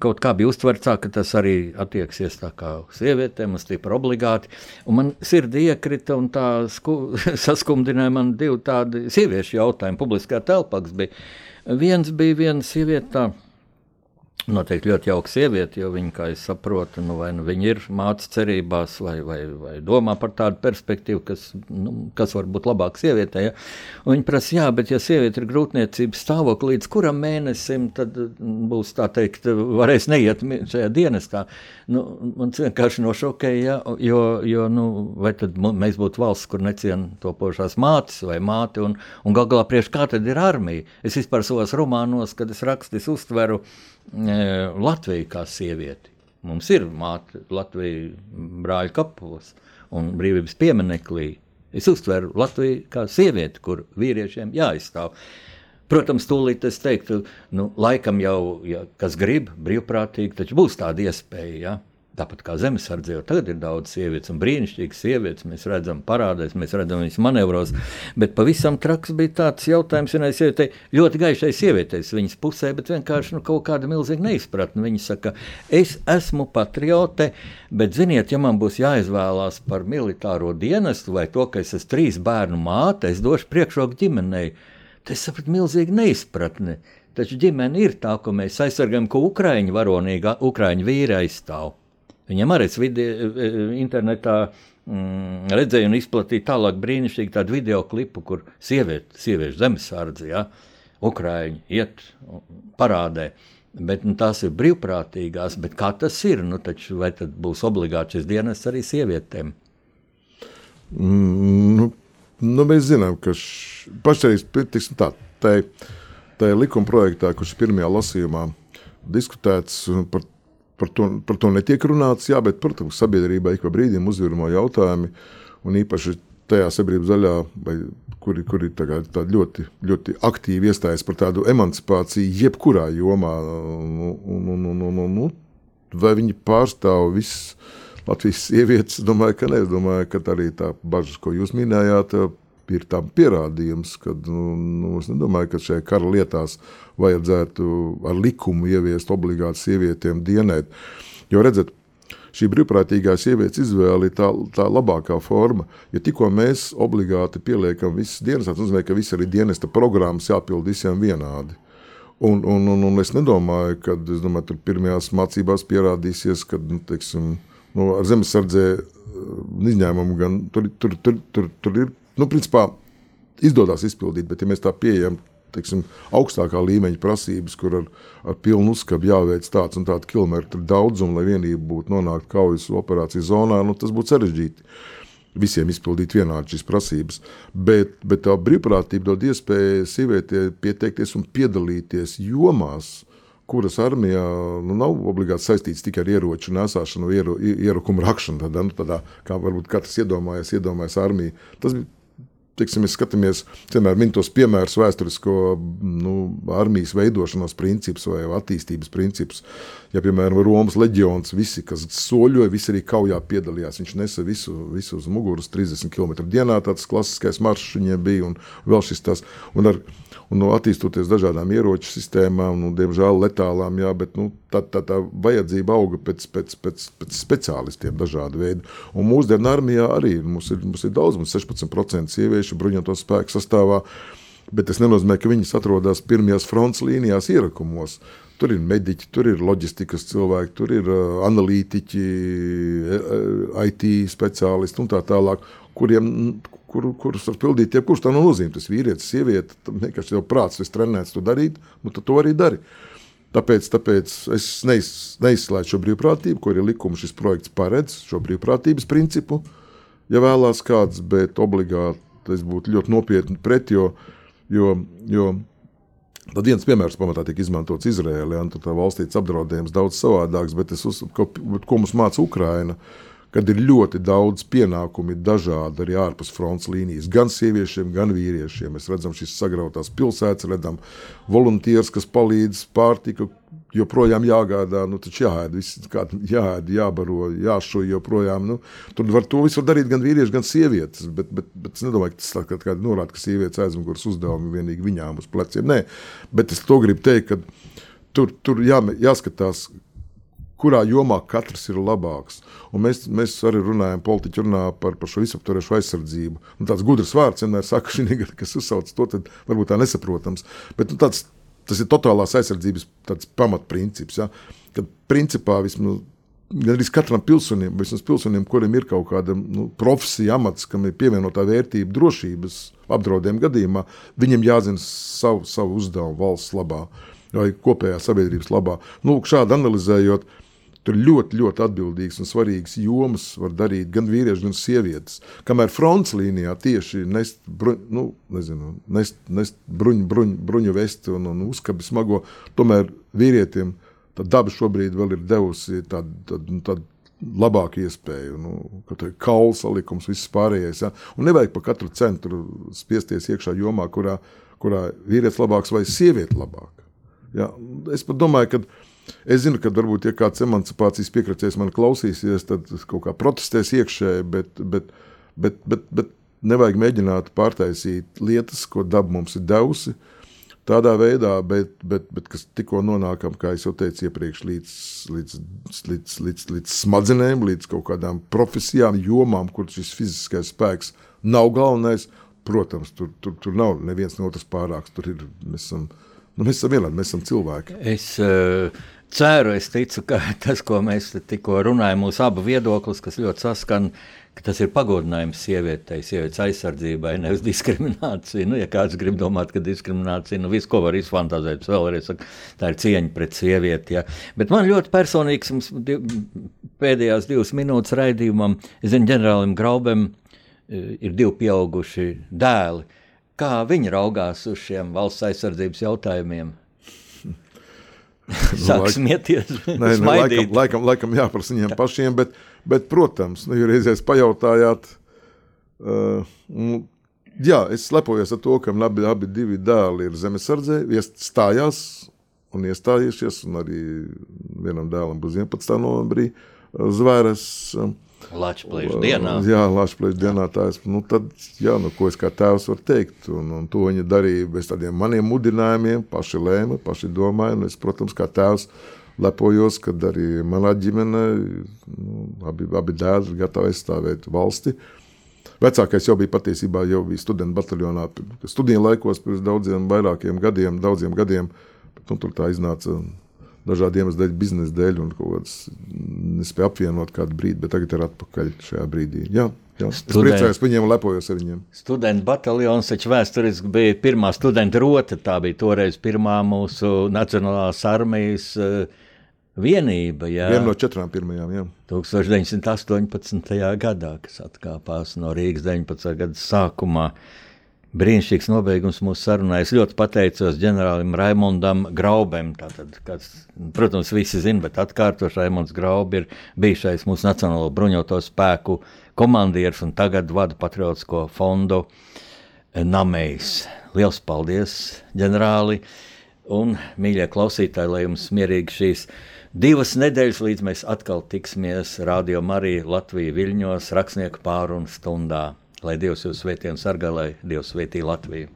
Kaut kā bija uztverts, ka tas arī attieksies uz sievietēm, uz tīpa obligāti. Un man sirdī iekrita un tā sku, saskumdināja man divi tādi sieviešu jautājumi publiskā telpā. Viens bija viena sieviete, Noteikti ļoti jauka sieviete, jo viņa, kā es saprotu, nu, vai nu viņa ir mātes cerībās, vai, vai, vai domā par tādu perspektīvu, kas, nu, kas var būt labāk sievietē. Ja? Un viņa prasa, jā, bet ja sieviete ir grūtniecības stāvoklī, līdz kuram mēnesim, tad būs tā teikt, varēs neiet šajā dienestā. Nu, man vienkārši nošokēja, ja, jo, jo nu, vai tad mēs būtu valsts, kur neciena topošās mātes vai māti, un, un gal galā priekš kā tad ir armija. Es vispār savos romānos, kad es rakstu, es uztveru, Latviju kā sievieti. Mums ir māte Latvija brāļa kapos un brīvības pieminekļī. Es uztveru Latviju kā sievieti, kur vīriešiem jāizstāv. Protams, tūlīt es teiktu, nu, laikam jau, ja kas grib, brīvprātīgi, taču būs tāda iespēja. Ja? Tāpat kā zemesardze, jau tagad ir daudz sievietes un brīnišķīgas sievietes. Mēs redzam, parādēs, mēs redzam viņas manevros. Bet pavisam traks bija tāds jautājums vienai sievietei, ļoti gaišai sievietei, viņas pusē, bet vienkārši nu, kaut kāda milzīga neizpratne. Viņa saka, es esmu patriote, bet ziniet, ja man būs jāizvēlās par militāro dienestu vai to, ka es esmu trīs bērnu māte, es došu priekšroku ģimenei. Tas ir milzīgi neizpratne. Taču ģimene ir tā, ko mēs aizsargājam, ko Ukrāņu varonīga, Ukrāņu vīri aizstāv. Viņam arī vidi, e, e, internetā mm, redzēja un izplatīja tālāk brīnišķīgu tādu video klipu, kur sieviete, sieviešu zemesardze, ja, Ukrāņi iet parādē. Bet nu, tās ir brīvprātīgās, bet kā tas ir? Nu, taču, vai tad būs obligāti šis dienas arī sievietēm? Mm, nu, nu, mēs zinām, ka pašreiz tā, tā, tā likuma projektā, kurš pirmajā lasījumā diskutēts par Par to, par to netiek runāts, jā, bet, protams, sabiedrībā ik pa brīdim uzvirmo jautājumi, un īpaši tajā sabiedrības daļā, vai, kuri, kuri tā ļoti, ļoti aktīvi iestājas par tādu emancipāciju, jebkurā jomā. Nu, nu, nu, nu, nu, nu, vai viņi pārstāv visas Latvijas sievietes? Domāju, ka nē, es domāju, ka arī tā bažas, ko jūs minējāt, ir tam pierādījums, ka nu, nu, es nedomāju, ka šajā kara lietās vajadzētu ar likumu ieviest obligāti sievietēm dienēt. Jo redzat, šī brīvprātīgā sievietes izvēle ir tā, tā labākā forma. Ja tikko mēs obligāti pieliekam visas dienas, tas nozīmē, ka visas arī dienesta programmas jāpild visiem vienādi. Un, un, un, un es nedomāju, ka tur pirmajās mācībās pierādīsies, ka nu, teiksim, nu, ar zemesardzē izņēmumu gan tur, tur, tur, tur, tur ir nu, principā, izdodas izpildīt, bet ja mēs tā pieejam teiksim, augstākā līmeņa prasības, kur ar, ar pilnu uzskabu jāveic tāds un tāds kilometru daudzums, lai vienība būtu nonākt kaujas operācijas zonā, nu, tas būtu sarežģīti. Visiem izpildīt vienādi šīs prasības. Bet, bet tā brīvprātība dod iespēju sievietei pieteikties un piedalīties jomās, kuras armijā nu, nav obligāti saistīts tikai ar ieroču nesāšanu, ieru, ierokumu rakšanu. Tādā, nu, tādā, kā varbūt katrs iedomājas, iedomājas armiju. Tas bija teiksim, mēs skatāmies, vienmēr min tos piemērus vēsturisko nu, armijas veidošanās principus vai attīstības principus. Ja, piemēram, Romas leģions, visi, kas soļoja, visi arī kaujā piedalījās. Viņš nesa visu, visu uz muguras 30 km dienā. Tāds klasiskais maršruts viņiem bija un vēl šis tas. Un ar, un no attīstoties dažādām ieroču sistēmām, nu, diemžēl letālām, jā, bet nu, tā, tā, tā vajadzība auga pēc, pēc, pēc, pēc speciālistiem dažādu veidu. Un mūsdienu armijā arī mums ir, mums ir daudz, mums 16% sieviešu bruņoto spēku sastāvā. Bet tas nenozīmē, ka viņas atrodas pirmajās fronts līnijās, ierakumos. Tur ir mediķi, tur ir loģistikas cilvēki, tur ir uh, analītiķi, uh, IT speciālisti un tā tālāk, kuriem, kur, kurus var pildīt jebkurš. Tā nav nozīme. Tas vīrietis, sieviete, vienkārši jau prāts, es trenēts to darīt, nu tad to arī dari. Tāpēc, tāpēc es neiz, neizslēdzu šo brīvprātību, ko arī likuma šis projekts paredz, šo brīvprātības principu. Ja vēlās kāds, bet obligāti es būtu ļoti nopietni pret, jo, jo, jo tad viens piemērs pamatā tiek izmantots Izrēlē, un tā valstītas apdraudējums daudz savādāks, bet es uzskatu, ko, ko mums māca Ukraina. Uh, kad ir ļoti daudz pienākumu, dažādi arī ārpus fronts līnijas, gan sieviešiem, gan vīriešiem. Mēs redzam šīs sagrautās pilsētas, redzam volunteers, kas palīdz pārtika. Joprojām jāgādā, nu, taču jāēd, viss, kā, jāēd, jābaro, jāšuj joprojām. Nu, tur var to visu darīt gan vīrieši, gan sievietes. Bet, bet, bet es nedomāju, ka tas tā, kā norāda, ka sievietes aizmugures uzdevumi vienīgi viņām uz pleciem. Nē, bet es to gribu teikt, ka tur, tur jā, jāskatās, kurā jomā katrs ir labāks. Un mēs, mēs arī runājam, politiķi runā par, par šo visaptvarošu aizsardzību. Un tāds gudrs vārds vienmēr saka, šī, kas uzsauc to, tad varbūt tā nesaprotams. Bet nu, tāds tas ir totālās aizsardzības pamatprincips. Ja? Kad principā vismaz gan arī katram pilsonim, vismaz pilsonim, kuriem ir kaut kāda nu, profesija, amats, kam ir pievienotā vērtība drošības apdraudējuma gadījumā, viņam jāzina savu, savu uzdevumu valsts labā vai kopējā sabiedrības labā. Nu, šādi analizējot, tur ļoti, ļoti atbildīgas un svarīgas jomas var darīt gan vīrieši, gan sievietes. Kamēr fronts līnijā tieši nest, bruņ, nu, nezinu, nest, nest bruņu, bruņu, bruņu vesti un, un uzkabi smago, tomēr vīrietiem daba šobrīd vēl ir devusi tādu, tādu, nu, tādu labāku iespēju, nu, ka tā ir kaula salikums, viss pārējais. Ja? Un nevajag pa katru centru spiesties iekšā jomā, kurā, kurā vīrietis labāks vai sieviete labāka. Ja? Es pat domāju, ka es zinu, ka varbūt, ja kāds emancipācijas piekrāpējs man klausīsies, tad kaut kā protestēs iekšēji, bet, bet, bet, bet, bet nevajag mēģināt pārtaisīt lietas, ko daba mums ir devusi. Tādā veidā, bet, bet, bet kas tikko nonākam, kā jau teicu iepriekš, līdz, līdz, līdz, līdz, līdz smadzenēm, līdz kaut kādām profesijām, jomām, kur šis fiziskais spēks nav galvenais. Protams, tur, tur, tur nav neviens no otras pārāks. Tur ir, mēs esam, nu, mēs esam vienādi, mēs esam cilvēki. Es uh, ceru, es ticu, ka tas, ko mēs tikko runājam, mūsu abu viedoklis, kas ļoti saskan, ka tas ir pagodinājums sievietei, sievietes aizsardzībai, nevis diskriminācija. Nu, ja kāds grib domāt, ka diskriminācija, nu, viss, ko var izfantāzēt, vēlreiz saka, tā ir cieņa pret sievieti. Ja. Bet man ļoti personīgs, div, pēdējās divas minūtes raidījumam, es zinu, ģenerālim Graubem e, ir divi pieauguši dēli. Kā viņi raugās uz šiem valsts aizsardzības jautājumiem? Sāk smieties. Nē, nu, laikam, laikam, laikam jāprasa viņiem pašiem, bet, bet protams, nu, reizēs pajautājāt, uh, nu, jā, es lepojos ar to, ka abi, abi divi dēli ir zemesardzē, stājās un iestājušies, un arī vienam dēlam būs 11. novembrī zvēres. Uh, Latvijas dienā. Jā, Latvijas dienā tā ir. Nu, tad, jā, nu, ko es kā tēvs varu teikt? Un, un to viņi darīja bez tādiem maniem mudinājumiem, paši lēma, paši domāja. Es, protams, kā tēvs lepojos, kad arī manā ģimenē nu, abi, abi dēli ir gatavi aizstāvēt valsti. Vecākais jau bija patiesībā jau bija studentu bataljonā. Studiju laikos pirms daudziem, vairākiem gadiem, daudziem gadiem. Bet, nu, tur tā iznāca dažādu iemeslu dēļ, biznesa dēļ, un kaut kādas nespēja apvienot kādu brīdi, bet tagad ir atpakaļ šajā brīdī. Jā, jā. Es Student... priecājos par viņiem lepojos ar viņiem. Studentu bataljons taču vēsturiski bija pirmā studenta rota. Tā bija toreiz pirmā mūsu Nacionālās armijas uh, vienība. Jā. Viena no četrām pirmajām. Jā. 1918. gadā, kas atkāpās no Rīgas 19. gada sākumā. Uh, brīnišķīgs nobeigums mūsu sarunai. Es ļoti pateicos ģenerālim Raimondam kāds, protams, visi zina, bet atkārtoši Raimonds Graubi ir bijušais mūsu Nacionālo bruņoto spēku komandieris un tagad vada Patriotisko fondu Namējs. Liels paldies, ģenerāli! Un, mīļie klausītāji, lai jums mierīgi šīs divas nedēļas, līdz mēs atkal tiksimies Radio Marija Latvijas viļņos, rakstnieku pārunu stundā. Lai Dievs jūs svētī un sargā, lai Dievs svētī Latviju.